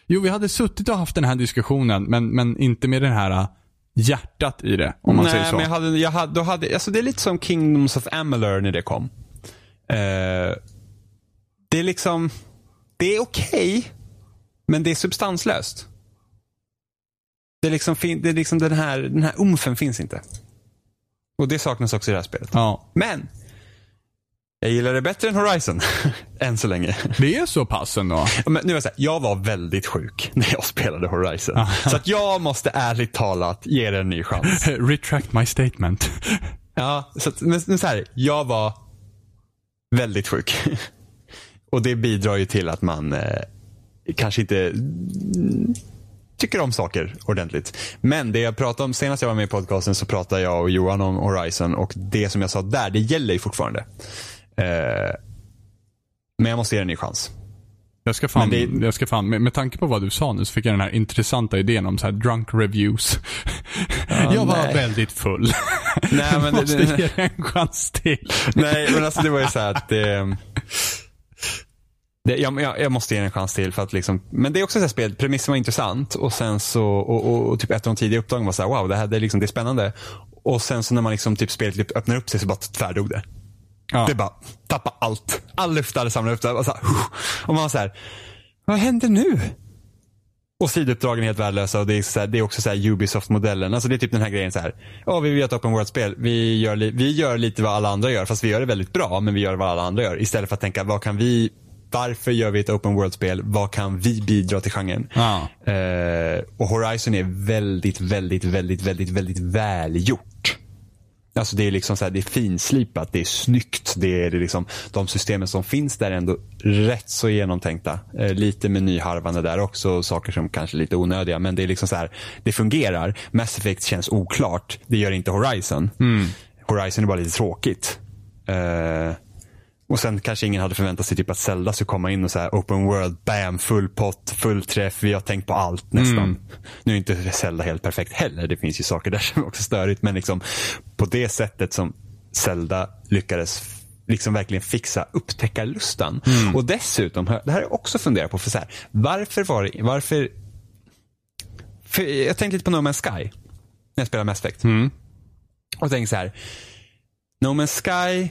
Jo, vi hade suttit och haft den här diskussionen, men, men inte med den här äh, hjärtat i det, om man Nej, säger så. men jag hade, jag hade, då hade, alltså det är lite som Kingdoms of Amalur när det kom. Eh, det är liksom, det är okej, okay, men det är substanslöst. Det är liksom, det är liksom den här, den här umfen finns inte. Och det saknas också i det här spelet. Ja. Men, jag gillar det bättre än Horizon. Än så länge. Det är så pass ändå? Men nu är jag, så här, jag var väldigt sjuk när jag spelade Horizon. så att jag måste ärligt talat ge det en ny chans. Retract my statement. ja, så, att, men så här, jag var väldigt sjuk. Och det bidrar ju till att man eh, kanske inte tycker om saker ordentligt. Men det jag pratade om senast jag var med i podcasten så pratade jag och Johan om Horizon och det som jag sa där, det gäller ju fortfarande. Eh, men jag måste ge det en ny chans. Jag ska fan, det... jag ska fan med, med tanke på vad du sa nu så fick jag den här intressanta idén om så här drunk reviews. Ja, jag var nej. väldigt full. Nej, men måste det, det, ge det en chans till. Nej, men alltså det var ju så här att det, det, jag, jag, måste ge en chans till. för att liksom, Men det är också ett spel, premissen var intressant och sen så, och, och, och typ ett av de tidiga uppdragen var så här, wow, det här det är, liksom, det är spännande. Och sen så när man liksom typ spelet typ öppnar upp sig så bara tvärdog det. Ja. Det bara, tappa allt. All luft hade samlat upp det. Och, så här, och man var så här, vad händer nu? Och sidouppdragen är helt värdelösa och det är, så här, det är också så Ubisoft-modellen. Alltså det är typ den här grejen så här. Ja, vi vill göra ett open world-spel. Vi gör, vi gör lite vad alla andra gör, fast vi gör det väldigt bra, men vi gör vad alla andra gör. Istället för att tänka, vad kan vi varför gör vi ett open world-spel? Vad kan vi bidra till genren? Ah. Eh, och Horizon är väldigt, väldigt, väldigt, väldigt, väldigt välgjort. Alltså det är liksom så här, det är finslipat, det är snyggt. Det är liksom, de systemen som finns där är ändå rätt så genomtänkta. Eh, lite med nyharvande där också, saker som kanske är lite onödiga. Men det är liksom så här, det fungerar. Mass Effect känns oklart. Det gör inte Horizon. Mm. Horizon är bara lite tråkigt. Eh, och sen kanske ingen hade förväntat sig typ att Zelda skulle komma in och så här open world, bam, full pott, full träff. Vi har tänkt på allt nästan. Mm. Nu är inte Zelda helt perfekt heller. Det finns ju saker där som är också störigt. Men liksom på det sättet som Zelda lyckades liksom verkligen fixa upptäckarlustan. Mm. Och dessutom, det här har jag också funderat på. för så här, Varför var det, varför för jag tänkte lite på No Man's Sky. När jag spelade Mass Effect. Mm. Och tänkte så här. No Man's Sky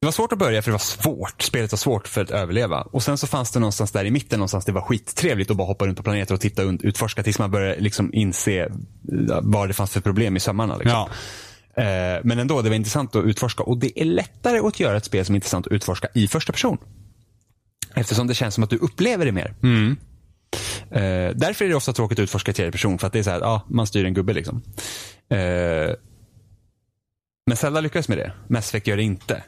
det var svårt att börja för det var svårt. Spelet var svårt för att överleva. Och sen så fanns det någonstans där i mitten någonstans det var skittrevligt att bara hoppa runt på planeter och titta och utforska tills man började liksom inse eh, vad det fanns för problem i sömmarna. Liksom. Ja. Eh, men ändå, det var intressant att utforska. Och det är lättare att göra ett spel som är intressant att utforska i första person. Eftersom det känns som att du upplever det mer. Mm. Eh, därför är det ofta tråkigt att utforska i tredje person. För att det är så här, ja, man styr en gubbe liksom. men Zelda lyckas med det. Mass Effect gör det inte.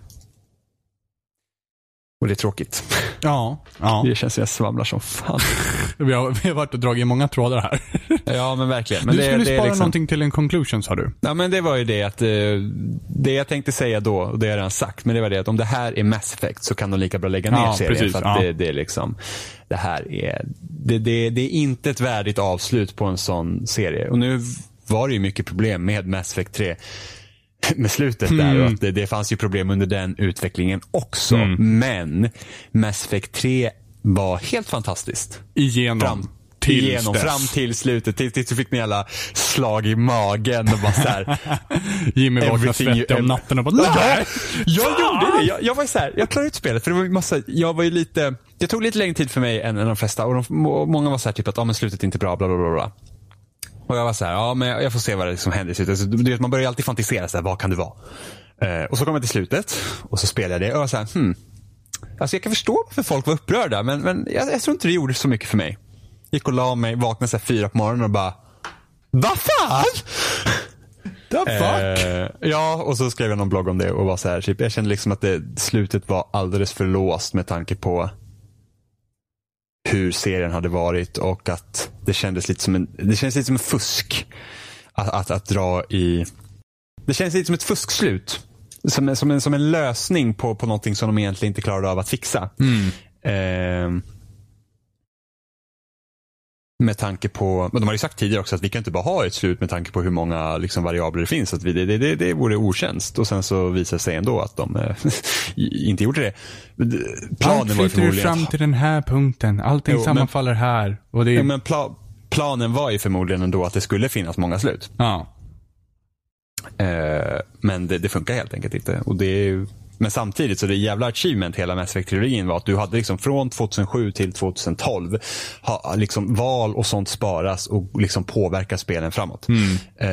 Och det är tråkigt. Ja. ja. Det känns som jag svamlar som fan. Vi, har, vi har varit och dragit i många trådar här. Ja, men verkligen. Men du det, skulle det spara liksom... någonting till en conclusion sa du. Ja, men det var ju det att eh, det jag tänkte säga då, och det har jag redan sagt, men det var det att om det här är Mass Effect så kan de lika bra lägga ner Ja, serien. precis, för att ja. det, det är liksom, det här är, det, det, det är inte ett värdigt avslut på en sån serie. Och nu var det ju mycket problem med Mass Effect 3 med slutet där Mm. och att det, det fanns ju problem under den utvecklingen också. Mm. Men Mass Effect 3 var helt fantastiskt. Igenom. Fram, tills igenom, dess. fram till slutet. Tills, tills du fick en jävla slag i magen och bara så här, Jimmy you svettig om natten och bara Nej! jag gjorde det. Jag, jag var så här, jag klarade ut spelet för det var massa, jag var ju lite, det tog lite längre tid för mig än, än de flesta och de, må- många var så här typ att, ja men slutet är inte bra, bla bla bla. bla. Och jag var så här, ja men jag får se vad det som händer i slutet. Så, du vet, man börjar alltid fantisera, så här, vad kan det vara? Eh, och så kom jag till slutet och så spelade jag det och jag var så här, hmm. Alltså jag kan förstå varför folk var upprörda men, men jag, jag tror inte det gjorde så mycket för mig. Gick och la mig, vaknade så här fyra på morgonen och bara, vad fan? The fuck? Eh, ja, och så skrev jag någon blogg om det och var så här, typ, jag kände liksom att det, slutet var alldeles för låst med tanke på hur serien hade varit och att det kändes lite som en, det kändes lite som en fusk. Att, att, att dra i, det kändes lite som ett fuskslut. Som, en- som, en, som en lösning på, på någonting som de egentligen inte klarade av att fixa. Eh, med tanke på, men de har ju sagt tidigare också att vi kan inte bara ha ett slut med tanke på hur många liksom, variabler det finns. Att vi, det, det, det vore otjänst. Och sen så visar det sig ändå att de eh, inte gjorde det. Planen var Allt flyter ju förmodligen fram till den här punkten. Allting Jo, men- sammanfaller här. Och det är... ja, men pla, planen var ju förmodligen ändå att det skulle finnas många slut. ja. Eh, men det, det funkar helt enkelt inte. Och det är, men samtidigt så det jävla achievement hela Mass Effect-trilogin var att du hade liksom från 2007 till 2012 ha, liksom val och sånt sparas och liksom påverkar spelen framåt. Eh,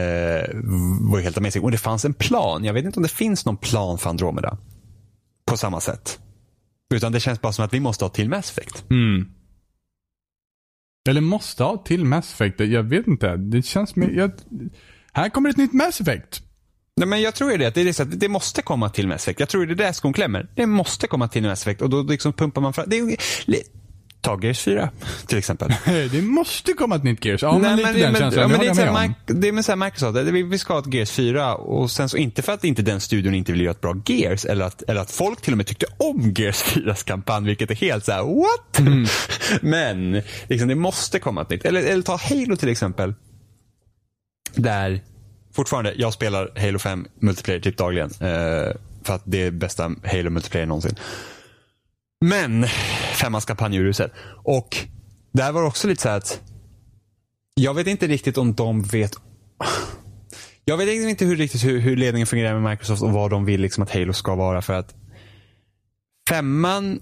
var helt amazing. Och det fanns en plan. Jag vet inte om det finns någon plan för Andromeda. På samma sätt. Utan det känns bara som att vi måste ha till Mass Effect. Mm. Eller måste ha till Mass Effect. Jag vet inte. Det känns med... Jag... Här kommer ett nytt Mass Effect. Nej, men jag tror det. att Det, är så att det måste komma till Mass Effect. Jag tror det är där skon klämmer. Det måste komma till Mass Effect och då liksom pumpar man fram. Det är, ta Gears 4 till exempel. Det måste komma ett nytt Gears. Ja, men lite det- den men- känslan. ja, men det, är med om. Det är med så här Microsoft, vi, vi ska ha ett Gears 4 och sen så inte för att inte den studion inte vill göra ett bra Gears eller att, eller att folk till och med tyckte om Gears 4s kampanj vilket är helt så här: what? Mm. men liksom, det måste komma ett nytt. Eller, eller ta Halo till exempel. Där, fortfarande, jag spelar Halo 5 multiplayer typ dagligen. Eh, för att det är bästa Halo multiplayer någonsin. Men femmans kampanj är uruset. Och där var det också lite så här att jag vet inte riktigt om de vet jag vet liksom inte hur, riktigt hur, hur ledningen fungerar med Microsoft och vad de vill liksom att Halo ska vara för att femman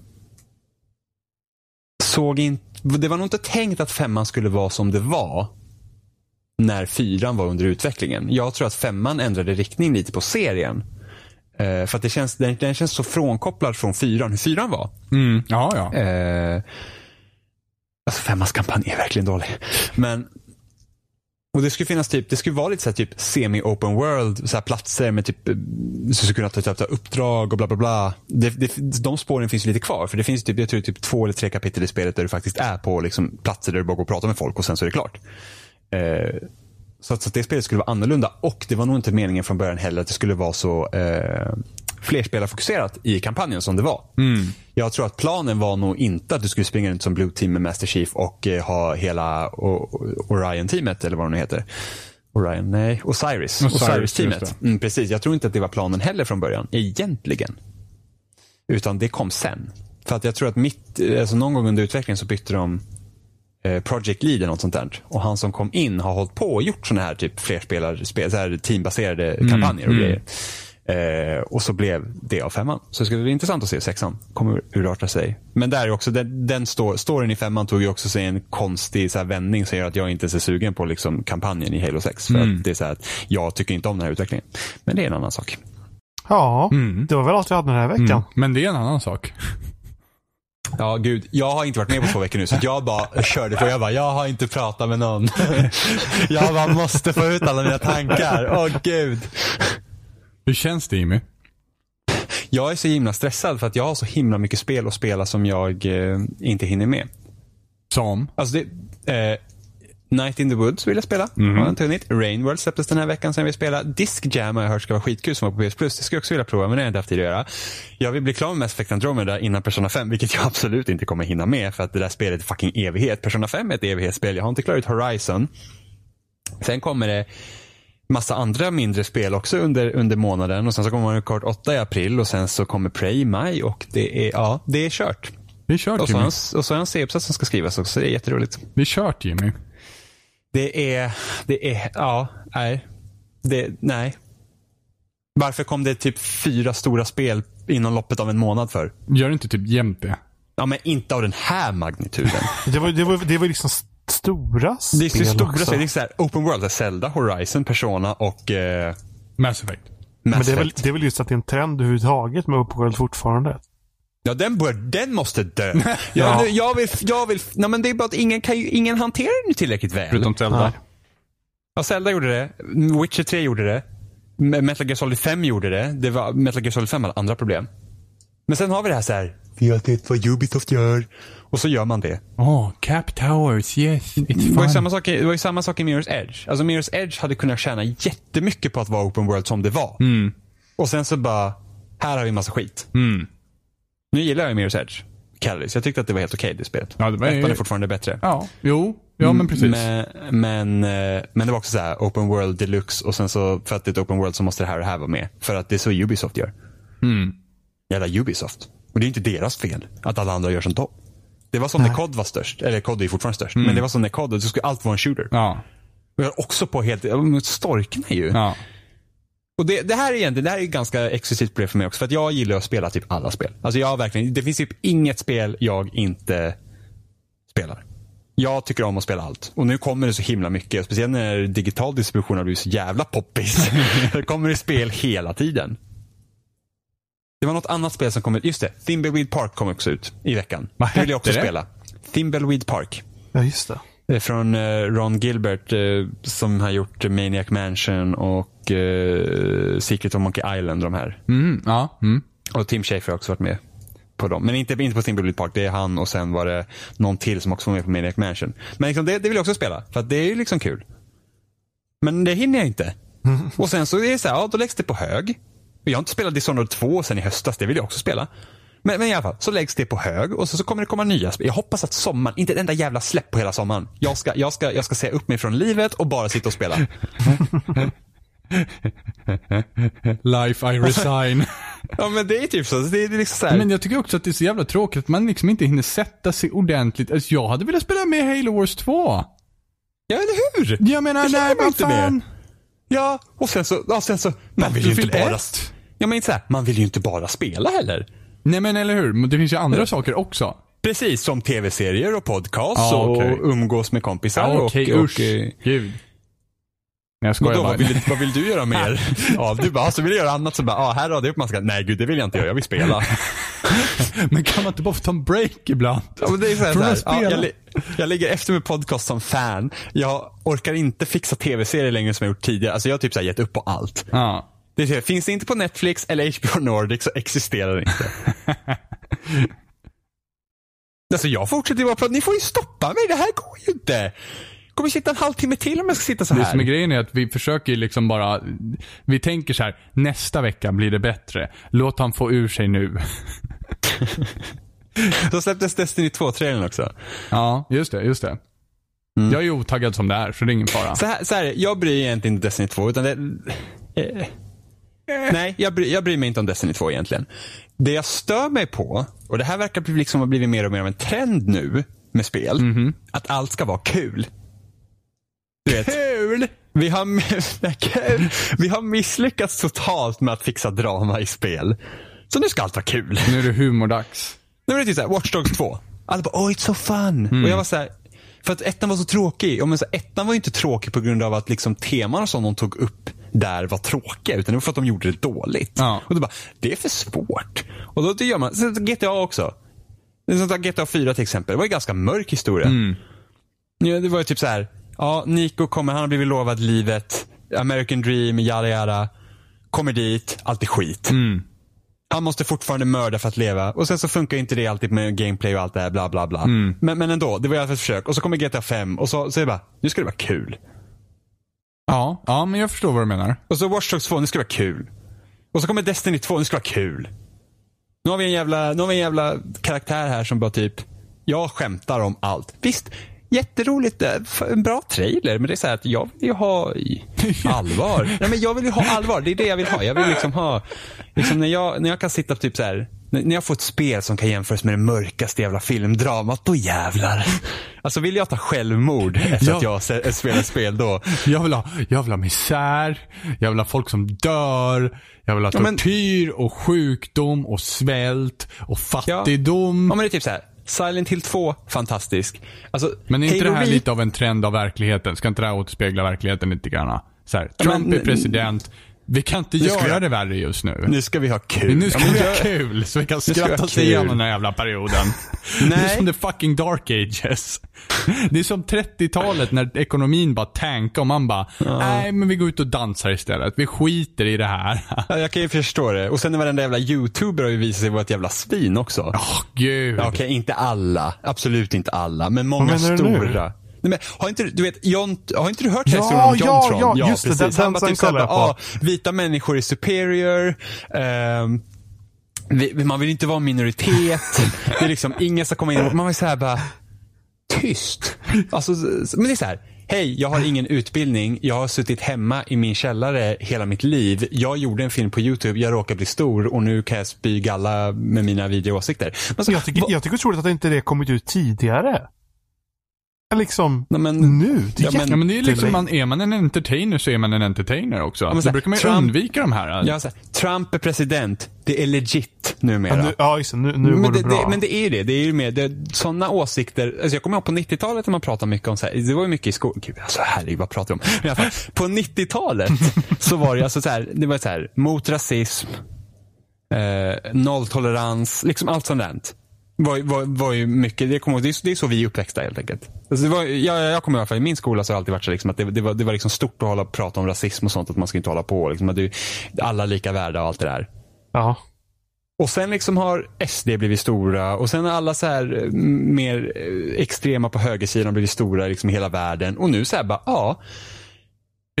såg inte, det var nog inte tänkt att femman skulle vara som det var när fyran var under utvecklingen. Jag tror att femman ändrade riktning lite på serien. Eh, för att det känns, den, den känns så frånkopplad från fyran, hur fyran var. Mm. Ja, ja. Eh, alltså femmans kampanj är verkligen dålig. Men och det skulle finnas typ, det skulle vara lite så här typ semi-open world, så här platser med typ, eh, så skulle kunna ta, ta, ta uppdrag och bla bla bla. Det, det, de spåren finns ju lite kvar. För det finns typ, jag tror typ två eller tre kapitel i spelet där du faktiskt är på liksom, platser där du bara går och pratar med folk och sen så är det klart. Eh, så att, så att det spelet skulle vara annorlunda och det var nog inte meningen från början heller att det skulle vara så eh, flerspelarfokuserat i kampanjen som det var. Jag tror att planen var nog inte att du skulle springa runt som Blue Team med Master Chief och eh, ha hela Orion-teamet eller vad det nu heter. Orion, nej, Osiris. Osiris, Osiris-teamet. just mm, precis, jag tror inte att det var planen heller från början, egentligen. Utan det kom sen. För att jag tror att mitt, eh, alltså någon gång under utvecklingen så bytte de Project Lead eller något sånt där. Och han som kom in har hållit på och gjort sådana här typ flerspelarspel, så här teambaserade kampanjer och mm. grejer. Eh, och så blev det av femman. Så det ska bli intressant att se sexan kommer urarta sig. Men där är också, den, den storyn i femman tog ju också sig en konstig så här, vändning som gör att jag inte är så sugen på liksom, kampanjen i Halo 6. För Mm. att det är så här att jag tycker inte om den här utvecklingen. Men det är en annan sak. Ja, Mm. det var väl allt vi hade den här veckan. Mm. Men det är en annan sak. Ja, gud. Jag har inte varit med på två veckor nu, så jag bara körde på. Jag bara, jag har inte pratat med någon. jag bara måste få ut alla mina tankar. Åh, gud. Hur känns det Jimmy? Jag är så himla stressad för att jag har så himla mycket spel att spela som jag eh, inte hinner med. Som? Alltså det, eh, Night in the Woods vill jag spela. Har jag inte hunnit. Rainworld släpptes den här veckan sen vi spela. Disc Jam har jag hört ska vara skitkul som var på PS Plus. Det skulle jag också vilja prova men det har jag inte haft tid att göra. Jag vill bli klar med Mass Effect Andromeda innan Persona 5 vilket jag absolut inte kommer hinna med för att det där spelet är fucking evighet. Persona 5 är ett evighetsspel. Jag har inte klarat Horizon. Sen kommer det massa andra mindre spel också under, under månaden och sen så kommer Mario Kart 8 i april och sen så kommer Prey i maj och det är, ja, det är kört. Det är kört Och så har Jimmy. och så har han en C-uppsats som ska skrivas också, så det är jätteroligt. Det är kört Jimmy. Det är, det är, ja, nej. Det, nej. Varför kom det typ fyra stora spel inom loppet av en månad för? Gör inte typ jämt det? Ja, men inte av den här magnituden. Det var, det var, det var liksom st- stora spel Det är stora också. spel. Det är så här, open world, här Zelda, Horizon, Persona och eh, Mass Effect. Mass Men det är, väl, det är väl just att det är en trend överhuvudtaget med Open World fortfarande. Ja, den, bör, den måste dö. Ja. ja. nu, jag vill, jag vill, nej men det är bara att ingen, kan ju, ingen hanterar det tillräckligt väl. Förutom Zelda. Nej. Ja, Zelda gjorde det. Witcher 3 gjorde det. Metal Gear Solid 5 gjorde det. det var, Metal Gear Solid 5 hade andra problem. Men sen har vi det här så här. Vi har sett vad Ubisoft gör. Och så gör man det. Åh, Cap Towers, yes. It's Det var, ju fun. samma sak, i- det var ju samma sak i Mirror's Edge. Alltså Mirror's Edge hade kunnat tjäna jättemycket på att vara open world som det var. Mm. Och sen så bara, här har vi massa skit. Mm. Nu gillar jag Mirror's Edge. Calories. Jag tyckte att det var helt okej det spelet. Ja, det var- Ettan är fortfarande bättre. Ja, jo. Ja, men precis. Men, men, eh, men det var också så här open world deluxe och sen så för att det är ett open world så måste det här och det här vara med. För att det är så Ubisoft gör. Mm. Jävla Ubisoft. Och det är inte deras fel att alla andra gör som de. Det var som när COD var störst. Eller COD är ju fortfarande störst. Men det var som när COD, så skulle allt vara en shooter. Ja. Och jag är också på helt, storknar ju. Ja. Och det, det här är egentligen, det här är ganska exklusivt problem för mig också. För att jag gillar att spela typ alla spel. Alltså jag verkligen, det finns typ inget spel jag inte spelar. Jag tycker om att spela allt. Och nu kommer det så himla mycket. Speciellt när digital distribution har blivit så jävla poppis. det kommer det spel hela tiden. Det var något annat spel som kom ut. Just det, Thimbleweed Park kom också ut i veckan. Vad det vill jag också det? spela. Thimbleweed Park. Ja, just det. Det är från eh, Ron Gilbert eh, som har gjort eh, Maniac Mansion och eh, Secret of Monkey Island. De här. Mm, ja. Mm. Och Tim Schafer har också varit med på dem. Men inte, inte på Thimbleweed Park. Det är han och sen var det någon till som också var med på Maniac Mansion. Men liksom det, det vill jag också spela. För det är ju liksom kul. Men det hinner jag inte. Och sen så är det så här, ja då läggs det på hög. Jag har inte spelat Dishonored 2 sen i höstas. Det vill jag också spela. Men, men i alla fall, så läggs det på hög och så, så kommer det komma nya spel. Jag hoppas att sommaren, inte ett enda jävla släpp på hela sommaren. Jag ska, jag ska, jag ska säga upp mig från livet och bara sitta och spela. Life I resign. Ja men det är typ så. Det är liksom så här. men jag tycker också att det är så jävla tråkigt att man liksom inte hinner sätta sig ordentligt. Alltså, jag hade velat spela med Halo Wars 2. Ja eller hur? Jag menar, nej inte fan. med. Ja, och sen så, ja, sen så man vill ju inte bara... 1. Ja men inte så här, man vill ju inte bara spela heller. Nej men eller hur, men det finns ju andra saker också. Precis, som tv-serier och podcast Ja, okej. och umgås med kompisar. Okej, och, usch. och, Gud. Jag skojar bara. vad, vill, vad vill du göra mer? ja, du bara, så vill jag göra annat så bara, ah, här radar jag upp massa. Nej gud, det vill jag inte göra, jag vill spela. men kan man inte bara få ta en break ibland? Ja, men det är så här, så här, ja, jag, li- jag ligger efter med podcast som fan. Jag orkar inte fixa tv-serier längre som jag gjort tidigare. Alltså jag har typ så här gett upp på allt. Ja. Det är finns det inte på Netflix eller HBO Nordic så existerar det inte. alltså jag fortsätter ju bara prata, ni får ju stoppa mig, det här går ju inte. Kommer sitta en halvtimme till om jag ska sitta så Det här. som är grejen är att vi försöker liksom bara, vi tänker så här, nästa vecka blir det bättre. Låt han få ur sig nu. Så släpptes Destiny 2-trailern också. Ja, just det, just det. Mm. Jag är ju otaggad som det är, så det är ingen fara. Så här, så här jag bryr mig egentligen inte Destiny 2 utan det, eh, Nej, jag bryr, jag bryr mig inte om Destiny 2 egentligen. Det jag stör mig på, och det här verkar bli- liksom ha blivit mer och mer av en trend nu med spel, att allt ska vara kul. Du vet, Kul! vi har, kul. vi har misslyckats totalt med att fixa drama i spel. Så nu ska allt vara kul. Nu är det humordags. Nu är det typ såhär, Watch Dogs 2. Alla bara, oh it's so fun. Och jag var så här, för att ettan var så tråkig. Ja, men så ettan var ju inte tråkig på grund av att liksom teman som de tog upp där var tråkiga. Utan det var för att de gjorde det dåligt. Ja. Och då bara, det är för svårt. Och då det gör man, sen GTA också. GTA 4 till exempel, det var ju en ganska mörk historia. Ja, det var ju typ så här, ja Nico kommer, han har blivit lovad livet, American dream, yada yada. Kommer dit, allt är skit. Han måste fortfarande mörda för att leva. Och sen så funkar inte det alltid med gameplay och allt det här bla bla bla. Mm. Men, men ändå, det var i alla fall ett försök. Och så kommer GTA 5 och så, så är det bara, nu ska det vara kul. Ja, ja, men jag förstår vad du menar. Och så Watch Dogs 2, nu ska det vara kul. Och så kommer Destiny 2, nu ska det vara kul. Nu har vi en jävla, nu har vi en jävla karaktär här som bara typ, jag skämtar om allt. Visst, jätteroligt, eh, en bra trailer, men det är så här att jag vill ju ha allvar. Nej, men jag vill ju ha allvar, det är det jag vill ha. Jag vill liksom ha, liksom när jag, när jag kan sitta typ så här, när jag får ett spel som kan jämföras med det mörkaste jävla filmdramat, då jävlar. Alltså vill jag ta självmord efter Ja. att jag spelat spel då, Jag vill, ha, jag vill ha misär, jag vill ha folk som dör, jag vill ha Ja, men- tortyr och sjukdom och svält och fattigdom. Ja men det är typ så här. Silent Hill 2, fantastisk. Alltså, Men är inte Halo det här Reach- lite av en trend av verkligheten? Ska inte det här återspegla verkligheten lite grann? Så här, Trump men- är president. Vi kan inte Nu göra jag- det värre just nu. Nu ska vi ha kul. Men nu ska Ja, vi ha kul så vi kan vi skratta oss igenom den här jävla perioden. Det är Nej. som the fucking dark ages. Det är som 30-talet när ekonomin bara tankade och man bara, nej men vi går ut och dansar istället. Vi skiter i det här. Ja, jag kan ju förstå det. Och sen varenda jävla youtuber har ju visat sig vara ett jävla svin också. Åh gud. Ja, Okej, inte alla. Absolut inte alla. Men många du nu? stora. Nej, men, har inte du, vet, John, har inte du hört Ja, historien om ja, Jontron? ja, just det, den- Han den bara typ såhär, kollar jag på. ah, vita människor är superior. ehm, vi, man vill inte vara en minoritet. det är liksom, ingen ska komma in. Man var så här bara, tyst. Alltså, men det är så här. Hej, jag har ingen utbildning. Jag har suttit hemma i min källare hela mitt liv. Jag gjorde en film på YouTube, jag råkade bli stor och nu kan jag spy galla med mina vidriga åsikter. Men så, Jag tycker, jag tycker det är troligt att inte det kommit ut tidigare. Liksom, Nej, men- nu. Det är Ja, men- Ja men det är liksom, man, är man en entertainer så är man en entertainer också. men så så här, brukar man ju Trump- undvika de här. Ja, så här, Trump är president. Det är legit numera. Ja, nu, ja just. Nu, nu går men, det, det, bra. det, men det är ju det. Det är ju med det, sådana åsikter. Alltså jag kommer ihåg på 90-talet när man pratade mycket om så här, det var ju mycket i skolan. Gud, alltså herregud vad pratar vi om? Men i alla fall, på 90-talet så var det alltså så här, det var så här, mot rasism, eh, nolltolerans, liksom allt sånt där. Var, var, var ju mycket, det, ihåg, det, är, det är så vi är uppväxta helt enkelt. Alltså var, jag, jag kommer i alla fall, i min skola så har det alltid varit så liksom att det, det, var, det var liksom stort att hålla, prata om rasism och sånt, att man ska inte hålla på. Liksom, att det, alla lika värda och allt det där. Ja. Och sen liksom har SD blivit stora och sen har alla så här eh, mer eh, extrema på högersidan blivit stora liksom i hela världen. Och nu så här bara, ja.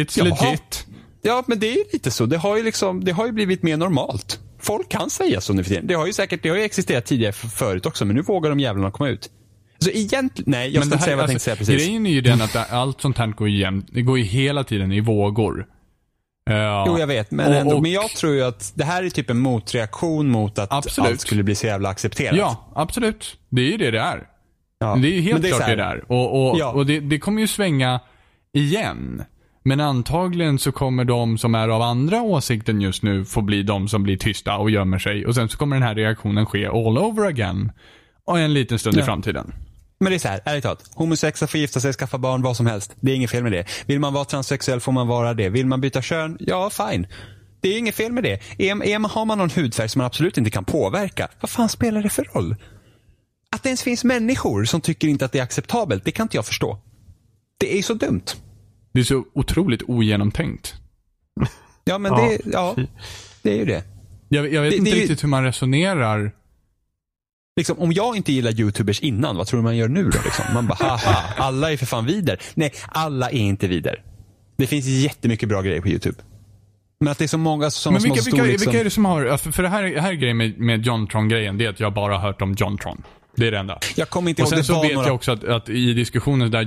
It's Jaha. legit. Ja, men det är lite så. Det har ju liksom, det har ju blivit mer normalt. Folk kan säga så nu för tiden. Det har ju säkert, det har ju existerat tidigare för, förut också, men nu vågar de jävlarna komma ut. Så egentligen, nej, jag ska det inte säga vad jag tänkte säga precis. Grejen är ju den att det- allt sånt här går igen, det går ju hela tiden i vågor. Ja. Jo, jag vet. Men, Och- ändå, och- men jag tror ju att det här är typ en motreaktion mot att Absolut. allt skulle bli så jävla accepterat. Ja, absolut. Det är ju det det är. Ja. Det är ju helt Men klart så här- det där. Och, och, Ja. och det, det kommer ju svänga igen. Men antagligen så kommer de som är av andra åsikten just nu få bli de som blir tysta och gömmer sig. Och sen så kommer den här reaktionen ske all over again. Och en liten stund i Ja. framtiden. Men det är så här, ärligt talat. Homosexuella får gifta sig, skaffa barn, vad som helst. Det är inget fel med det. Vill man vara transsexuell får man vara det. Vill man byta kön, ja fine. Det är inget fel med det. Är, är har man någon hudfärg som man absolut inte kan påverka, vad fan spelar det för roll? Att det ens finns människor som tycker inte att det är acceptabelt, det kan inte jag förstå. Det är så dumt. Det är så otroligt ogenomtänkt. Ja, men Ja, det, ja, fy. det är ju det. Jag, jag vet Det- inte det är ju- riktigt hur man resonerar. Liksom, om jag inte gillar youtubers innan, vad tror du man gör nu då? Liksom? Man bara, haha, alla är för fan vider. Nej, alla är inte vider. Det finns jättemycket bra grejer på youtube. Men att det är så många sådana Men som vilka, har stor vilka, liksom... vilka är det som har, ja, för, för det här, här är grejen med, med Jontron-grejen, det är att jag bara har hört om Jontron. Det är det enda. Jag kommer inte Och ihåg, sen det så vet några... jag också att, att i diskussionen där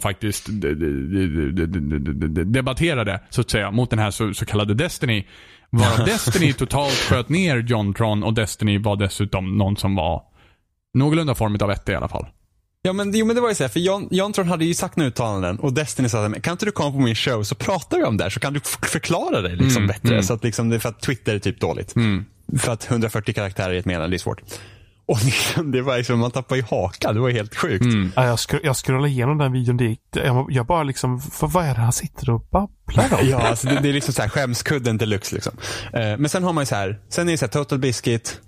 faktiskt de- de- de- debatterade, så att säga, mot den här så, så kallade Destiny. Varav Destiny totalt sköt ner Jontron och Destiny var dessutom någon som var någorlunda form av ett i alla fall. Ja men, jo, men det var ju så här, för Jon, Jontron hade ju sagt några uttalanden och Destiny sa att kan inte du komma på min show så pratar vi om det här så kan du förklara det liksom Mm, bättre. mm. Så att liksom, för att Twitter är typ dåligt. För att 140 karaktärer i ett meddelande, är svårt. Och liksom, det var liksom, man tappar ju hakan, det var helt sjukt. Ja, jag, skro jag scrollade igenom den videon. Det, jag, jag bara liksom, vad, vad är det han sitter och babblar om? Ja, alltså det, det är liksom så här skämskudden deluxe liksom. Eh, men sen har man ju så här, sen är det så här Total Biscuit,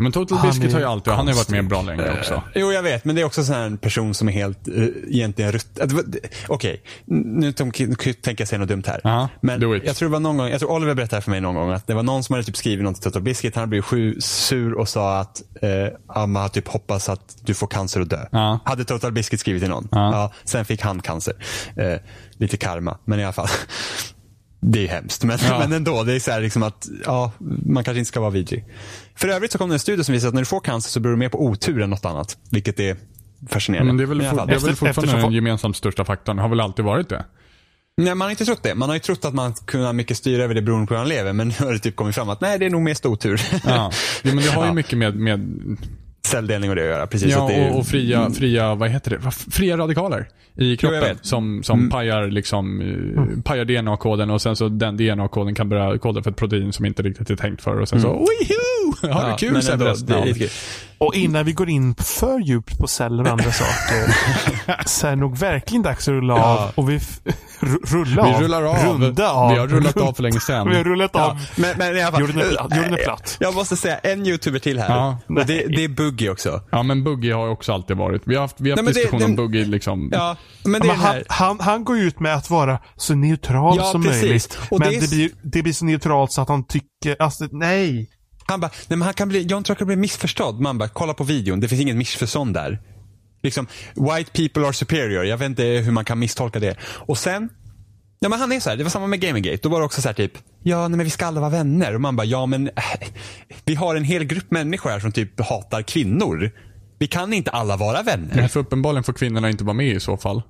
Men Total Biscuit har ju alltid, han har ju varit med bra länge också. Jo, jag vet, men det är också så här en person som är helt uh, egentligen rutt... det- Okej, nu tänk- nu tänker jag säga något dumt här. Ja, men jag tror det var någon gång, jag tror Oliver berättade för mig någon gång att det var någon som hade typ skrivit något till Total Biscuit. Han blivit sju, sur och sa att eh, man har typ hoppas att du får cancer och dö. Hade Total Biscuit skrivit till någon. Ja. sen fick han cancer. Lite karma, men i alla fall. Det är hemskt, men, Ja. men ändå. Det är så här liksom att ja, man kanske inte ska vara vidrig. För övrigt så kom det en studie som visar att när du får cancer så beror det mer på otur än något annat. Vilket är fascinerande. Men det är väl, for, det är väl fortfarande den gemensamt största faktorn. Har väl alltid varit det. Nej, man har inte trott det. Man har ju trott att man kunde mycket styra över det beroende på hur man lever. Men nu har det typ kommit fram att nej, det är nog mest otur. Ja. Jo, men det har ju Ja. mycket med, med Celldelning och det att göra. Precis, ja, att det är, och, och fria, fria, vad heter det? Fria radikaler i kroppen. som som Mm. pajar, liksom, eh, pajar DNA-koden och sen så den DNA-koden kan börja koda för ett protein som inte riktigt är tänkt för och sen så, wihoo! Har Ja, du kul men Och innan vi går in för djupt på celler och andra saker så är det nog verkligen dags att rulla av. Och vi rulla Vi av. rullar av. Runda av. Vi har rullat av för länge sedan. Vi har rullat av. Ja, men, men i alla fall, Jorden är platt. Jorden är platt. Jag måste säga en youtuber till här. Ja. och det, det är Buggy också. Ja, men Buggy har också alltid varit. Vi har haft, vi har Nej, haft men diskussion den- om Buggy liksom. Ja, men det Men är den han, han, han går ut med att vara så neutral Ja, som precis. möjligt. Och men det är det, blir, det blir så neutralt så att han tycker, alltså nej. Han bara, nej men han kan bli, John tror blir missförstådd. Man bara, kolla på videon, det finns ingen missförstånd där. Liksom, white people are superior. Jag vet inte hur man kan misstolka det. Och sen, ja men han är så här, det var samma med Gamergate. Då var det också så här typ, ja nej men vi ska alla vara vänner. Och man bara, ja men äh, vi har en hel grupp människor här som typ hatar kvinnor. Vi kan inte alla vara vänner. Nej, för uppenbarligen får kvinnorna inte vara med i så fall.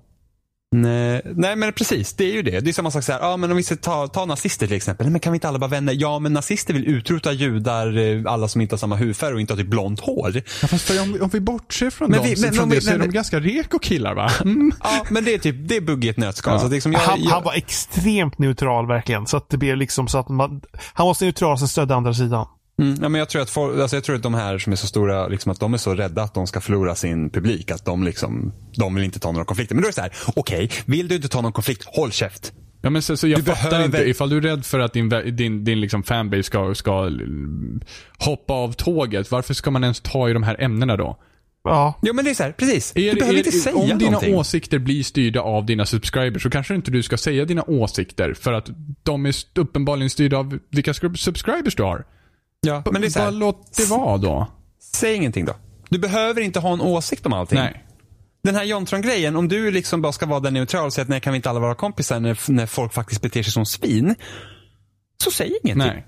Nej, nej men precis, det är ju det. Det är samma sak så här, ja men om vi ska ta, ta nazister till exempel. Nej, men kan vi inte alla vara vänner? Ja men nazister vill utrota judar, eh, alla som inte har samma hudfärg och inte har typ blont hår. Ja, fast om, vi- om vi bortser från Men dem, vi- så- men från om det så är men- de ganska reko killar va? Mm. Ja, men det är typ, det är bugg i ett nötskal. Ja. Så liksom jag, han, jag, han var extremt neutral verkligen. Så att det blir liksom så att man, han var så neutral som stödde andra sidan. Mm, ja, men jag tror att folk, alltså jag tror att de här som är så stora, liksom att de är så rädda att de ska förlora sin publik. Att de liksom, de vill inte ta några konflikter. Men då är det så här, okej, vill du inte ta någon konflikt, håll käft. Ja, men så, så jag Du fattar behöver- inte, ifall du är rädd för att din, din, din liksom fanbase ska, ska hoppa av tåget, varför ska man ens ta i de här ämnena då? Ja. Jo men det är så här, precis. Är, du behöver är, inte säga om dina någonting. åsikter blir styrda av dina subscribers så kanske inte du ska säga dina åsikter för att de är uppenbarligen styrda av vilka subscribers du har. Ja, men det är Bara låt det vara då. säg ingenting då. Du behöver inte ha en åsikt om allting. Nej. Den här Jontron-grejen, om du liksom bara ska vara den neutral och säga att nej kan vi inte alla vara kompisar när, när folk faktiskt beter sig som svin. Så säg ingenting. Nej.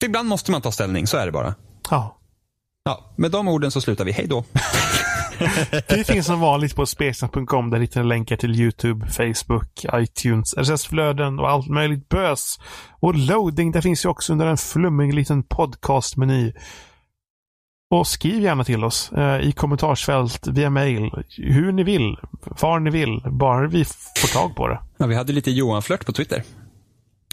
För ibland måste man ta ställning, så är det bara. ja. Ja, med de orden så slutar vi. Hej då. Vi finns som vanligt på spelsnack.com där hittar ni länkar till YouTube, Facebook, iTunes, RSS-flöden och allt möjligt bös. Och loading, där finns ju också under en flummig liten podcastmeny. Och skriv gärna till oss eh, i kommentarsfält, via mail, hur ni vill, var ni vill, bara vi får tag på det. Ja, vi hade lite Johan-flört på Twitter.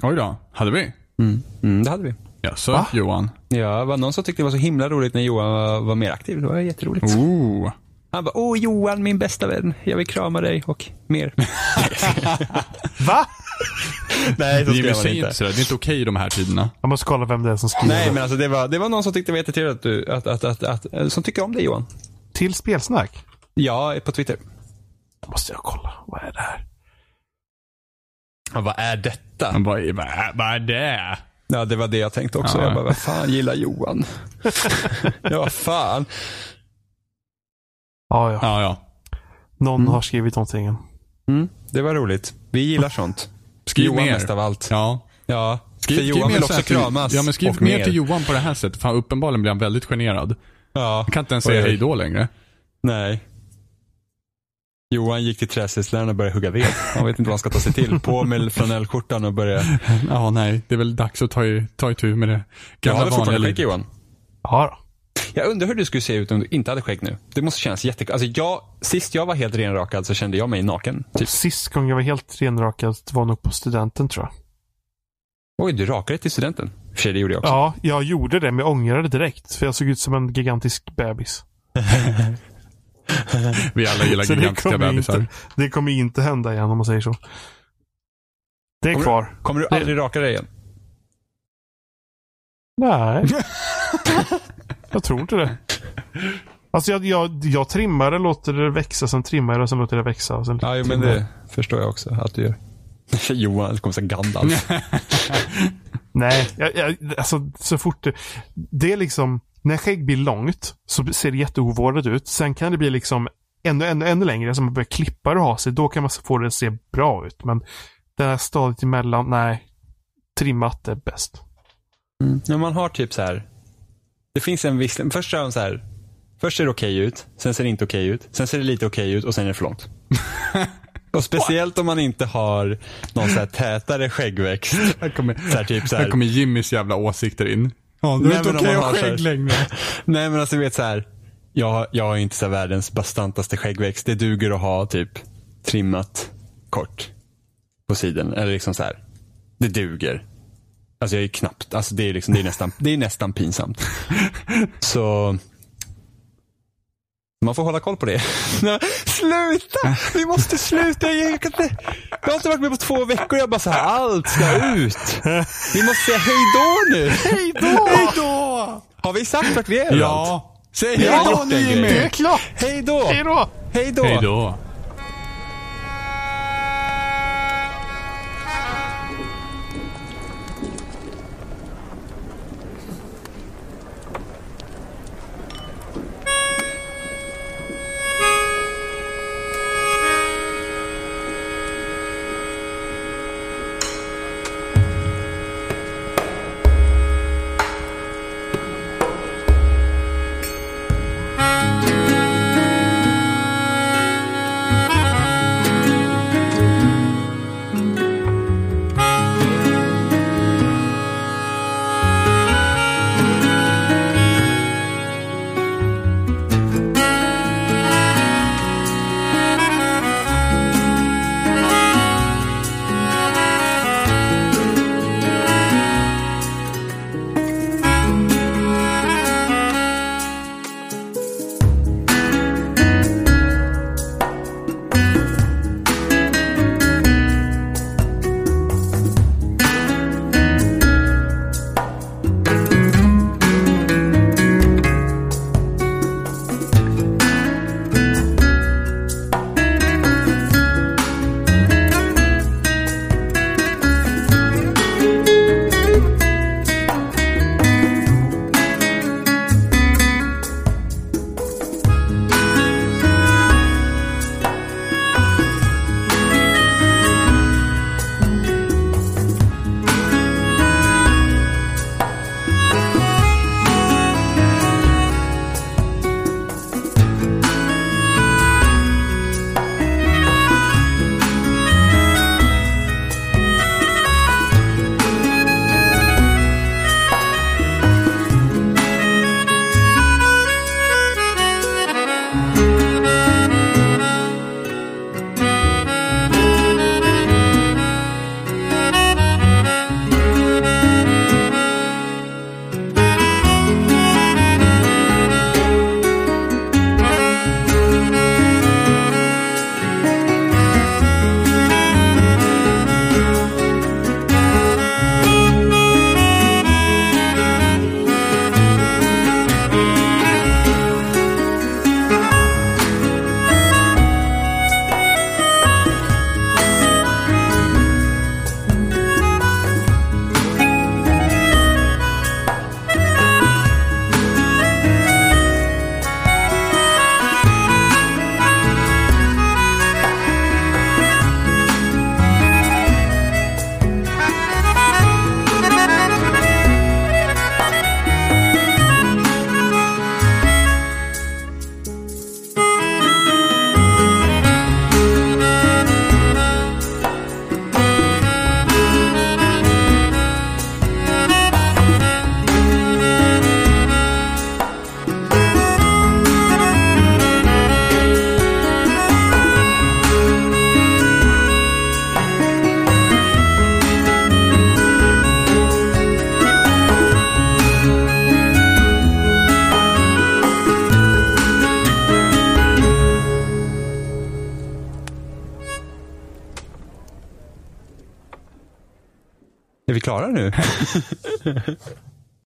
Oj då. Hade vi? Mm. Mm, det hade vi. Ja, så Va? Johan. Ja, det var någon som tyckte det var så himla roligt när Johan var, var mer aktiv. Det var jätteroligt. Ooh. Han bara, åh Johan, min bästa vän. Jag vill krama dig och mer. Va? Nej, så Jimmy, skrev han säg inte. sådär. Det är inte okej i de här tiderna. Jag måste kolla vem det är som skriver. Nej, men alltså det var, det var någon som tyckte det var jättetrevligt att du, att, att, att, att, att, som tycker om dig Johan. Till spelsnack? Ja, på Twitter. Då måste jag kolla. Vad är det här? Ja, vad är detta? Vad är- vad är det? Ja, det var det jag tänkte också. Ja. Jag bara, vad fan gillar Johan? ja, vad fan. Ja, ja. Ja, ja. Någon har skrivit någonting. Mm, det var roligt. Vi gillar sånt. Skriv Johan mer. mest av allt. Ja. Ja, Skriv, för skriv Johan mer vill så också här till- kramas. Ja, men skriv och mer till Johan på det här sättet. För uppenbarligen blir han väldigt generad. Ja. Han kan inte ens säga Oj. hej då längre. Nej. Johan gick till träslöjdsläraren och började hugga ved. Han vet inte vad han ska ta sig till. På med flanellskjortan och börja... Ja, nej. Det är väl dags att ta, i, ta itu med det gamla hade vanliga fortfarande skägg livet. Johan. Ja, då. Jag undrar hur du skulle se ut om du inte hade skägg nu. Det måste kännas jättekul. Alltså jag, sist jag var helt renrakad så kände jag mig naken. Typ. Sist gången jag var helt renrakad var nog på studenten tror jag. Oj, du rakade till studenten. För sig, det gjorde jag också. Ja, jag gjorde det, men jag ångrade det direkt. För jag såg ut som en gigantisk bebis. Vi alla gillar Så det gigantiska kommer, bebisar. inte, det kommer inte hända igen om man säger så. Det är Kommer du- kvar. Kommer du aldrig raka dig igen? Nej. jag tror inte det. Alltså jag, jag, jag trimmar det, låter det växa, sen trimmar jag det, sen låter det växa. och Sen Ja, men jag. det förstår jag också att du gör. Johan, det kommer säga Gandalf. Nej, jag, jag, alltså så fort det... Det är liksom, när skägg blir långt så ser det jätteovårdat ut. Sen kan det bli liksom ännu, ännu, ännu längre, som man börjar klippa det och ha sig. Då kan man få det att se bra ut. Men det här stadiet emellan, nej. Trimmat är bäst. Mm. Men man har typ så här. Det finns en viss, först är de så här. Först ser det okej ut, sen ser det inte okej ut, sen ser det lite okej ut och sen är det för långt. och speciellt om man inte har någon så här tätare skäggväxt. Här kommer, Så här, typ så här. här kommer Jimmys jävla åsikter in. Ja, det är inte okej ha skägg längre. Nej men alltså du vet så här. Jag, jag har inte så här världens bastantaste skäggväxt. Det duger att ha typ trimmat kort på sidan. Eller liksom så här. Det duger. Alltså jag är knappt, alltså det är liksom, det är nästan, det är nästan pinsamt. Så man får hålla koll på det. Sluta! Vi måste sluta! Jag, inte, jag har inte varit med på två veckor. Jag bara så här, allt ska ut. Vi måste säga hej då nu. Hej då! Hej då! Har vi sagt vart vi är? Ja. Säg Vi hej har då gjort nu Jimmy! Det är klart! Hej då! Hej då! Hej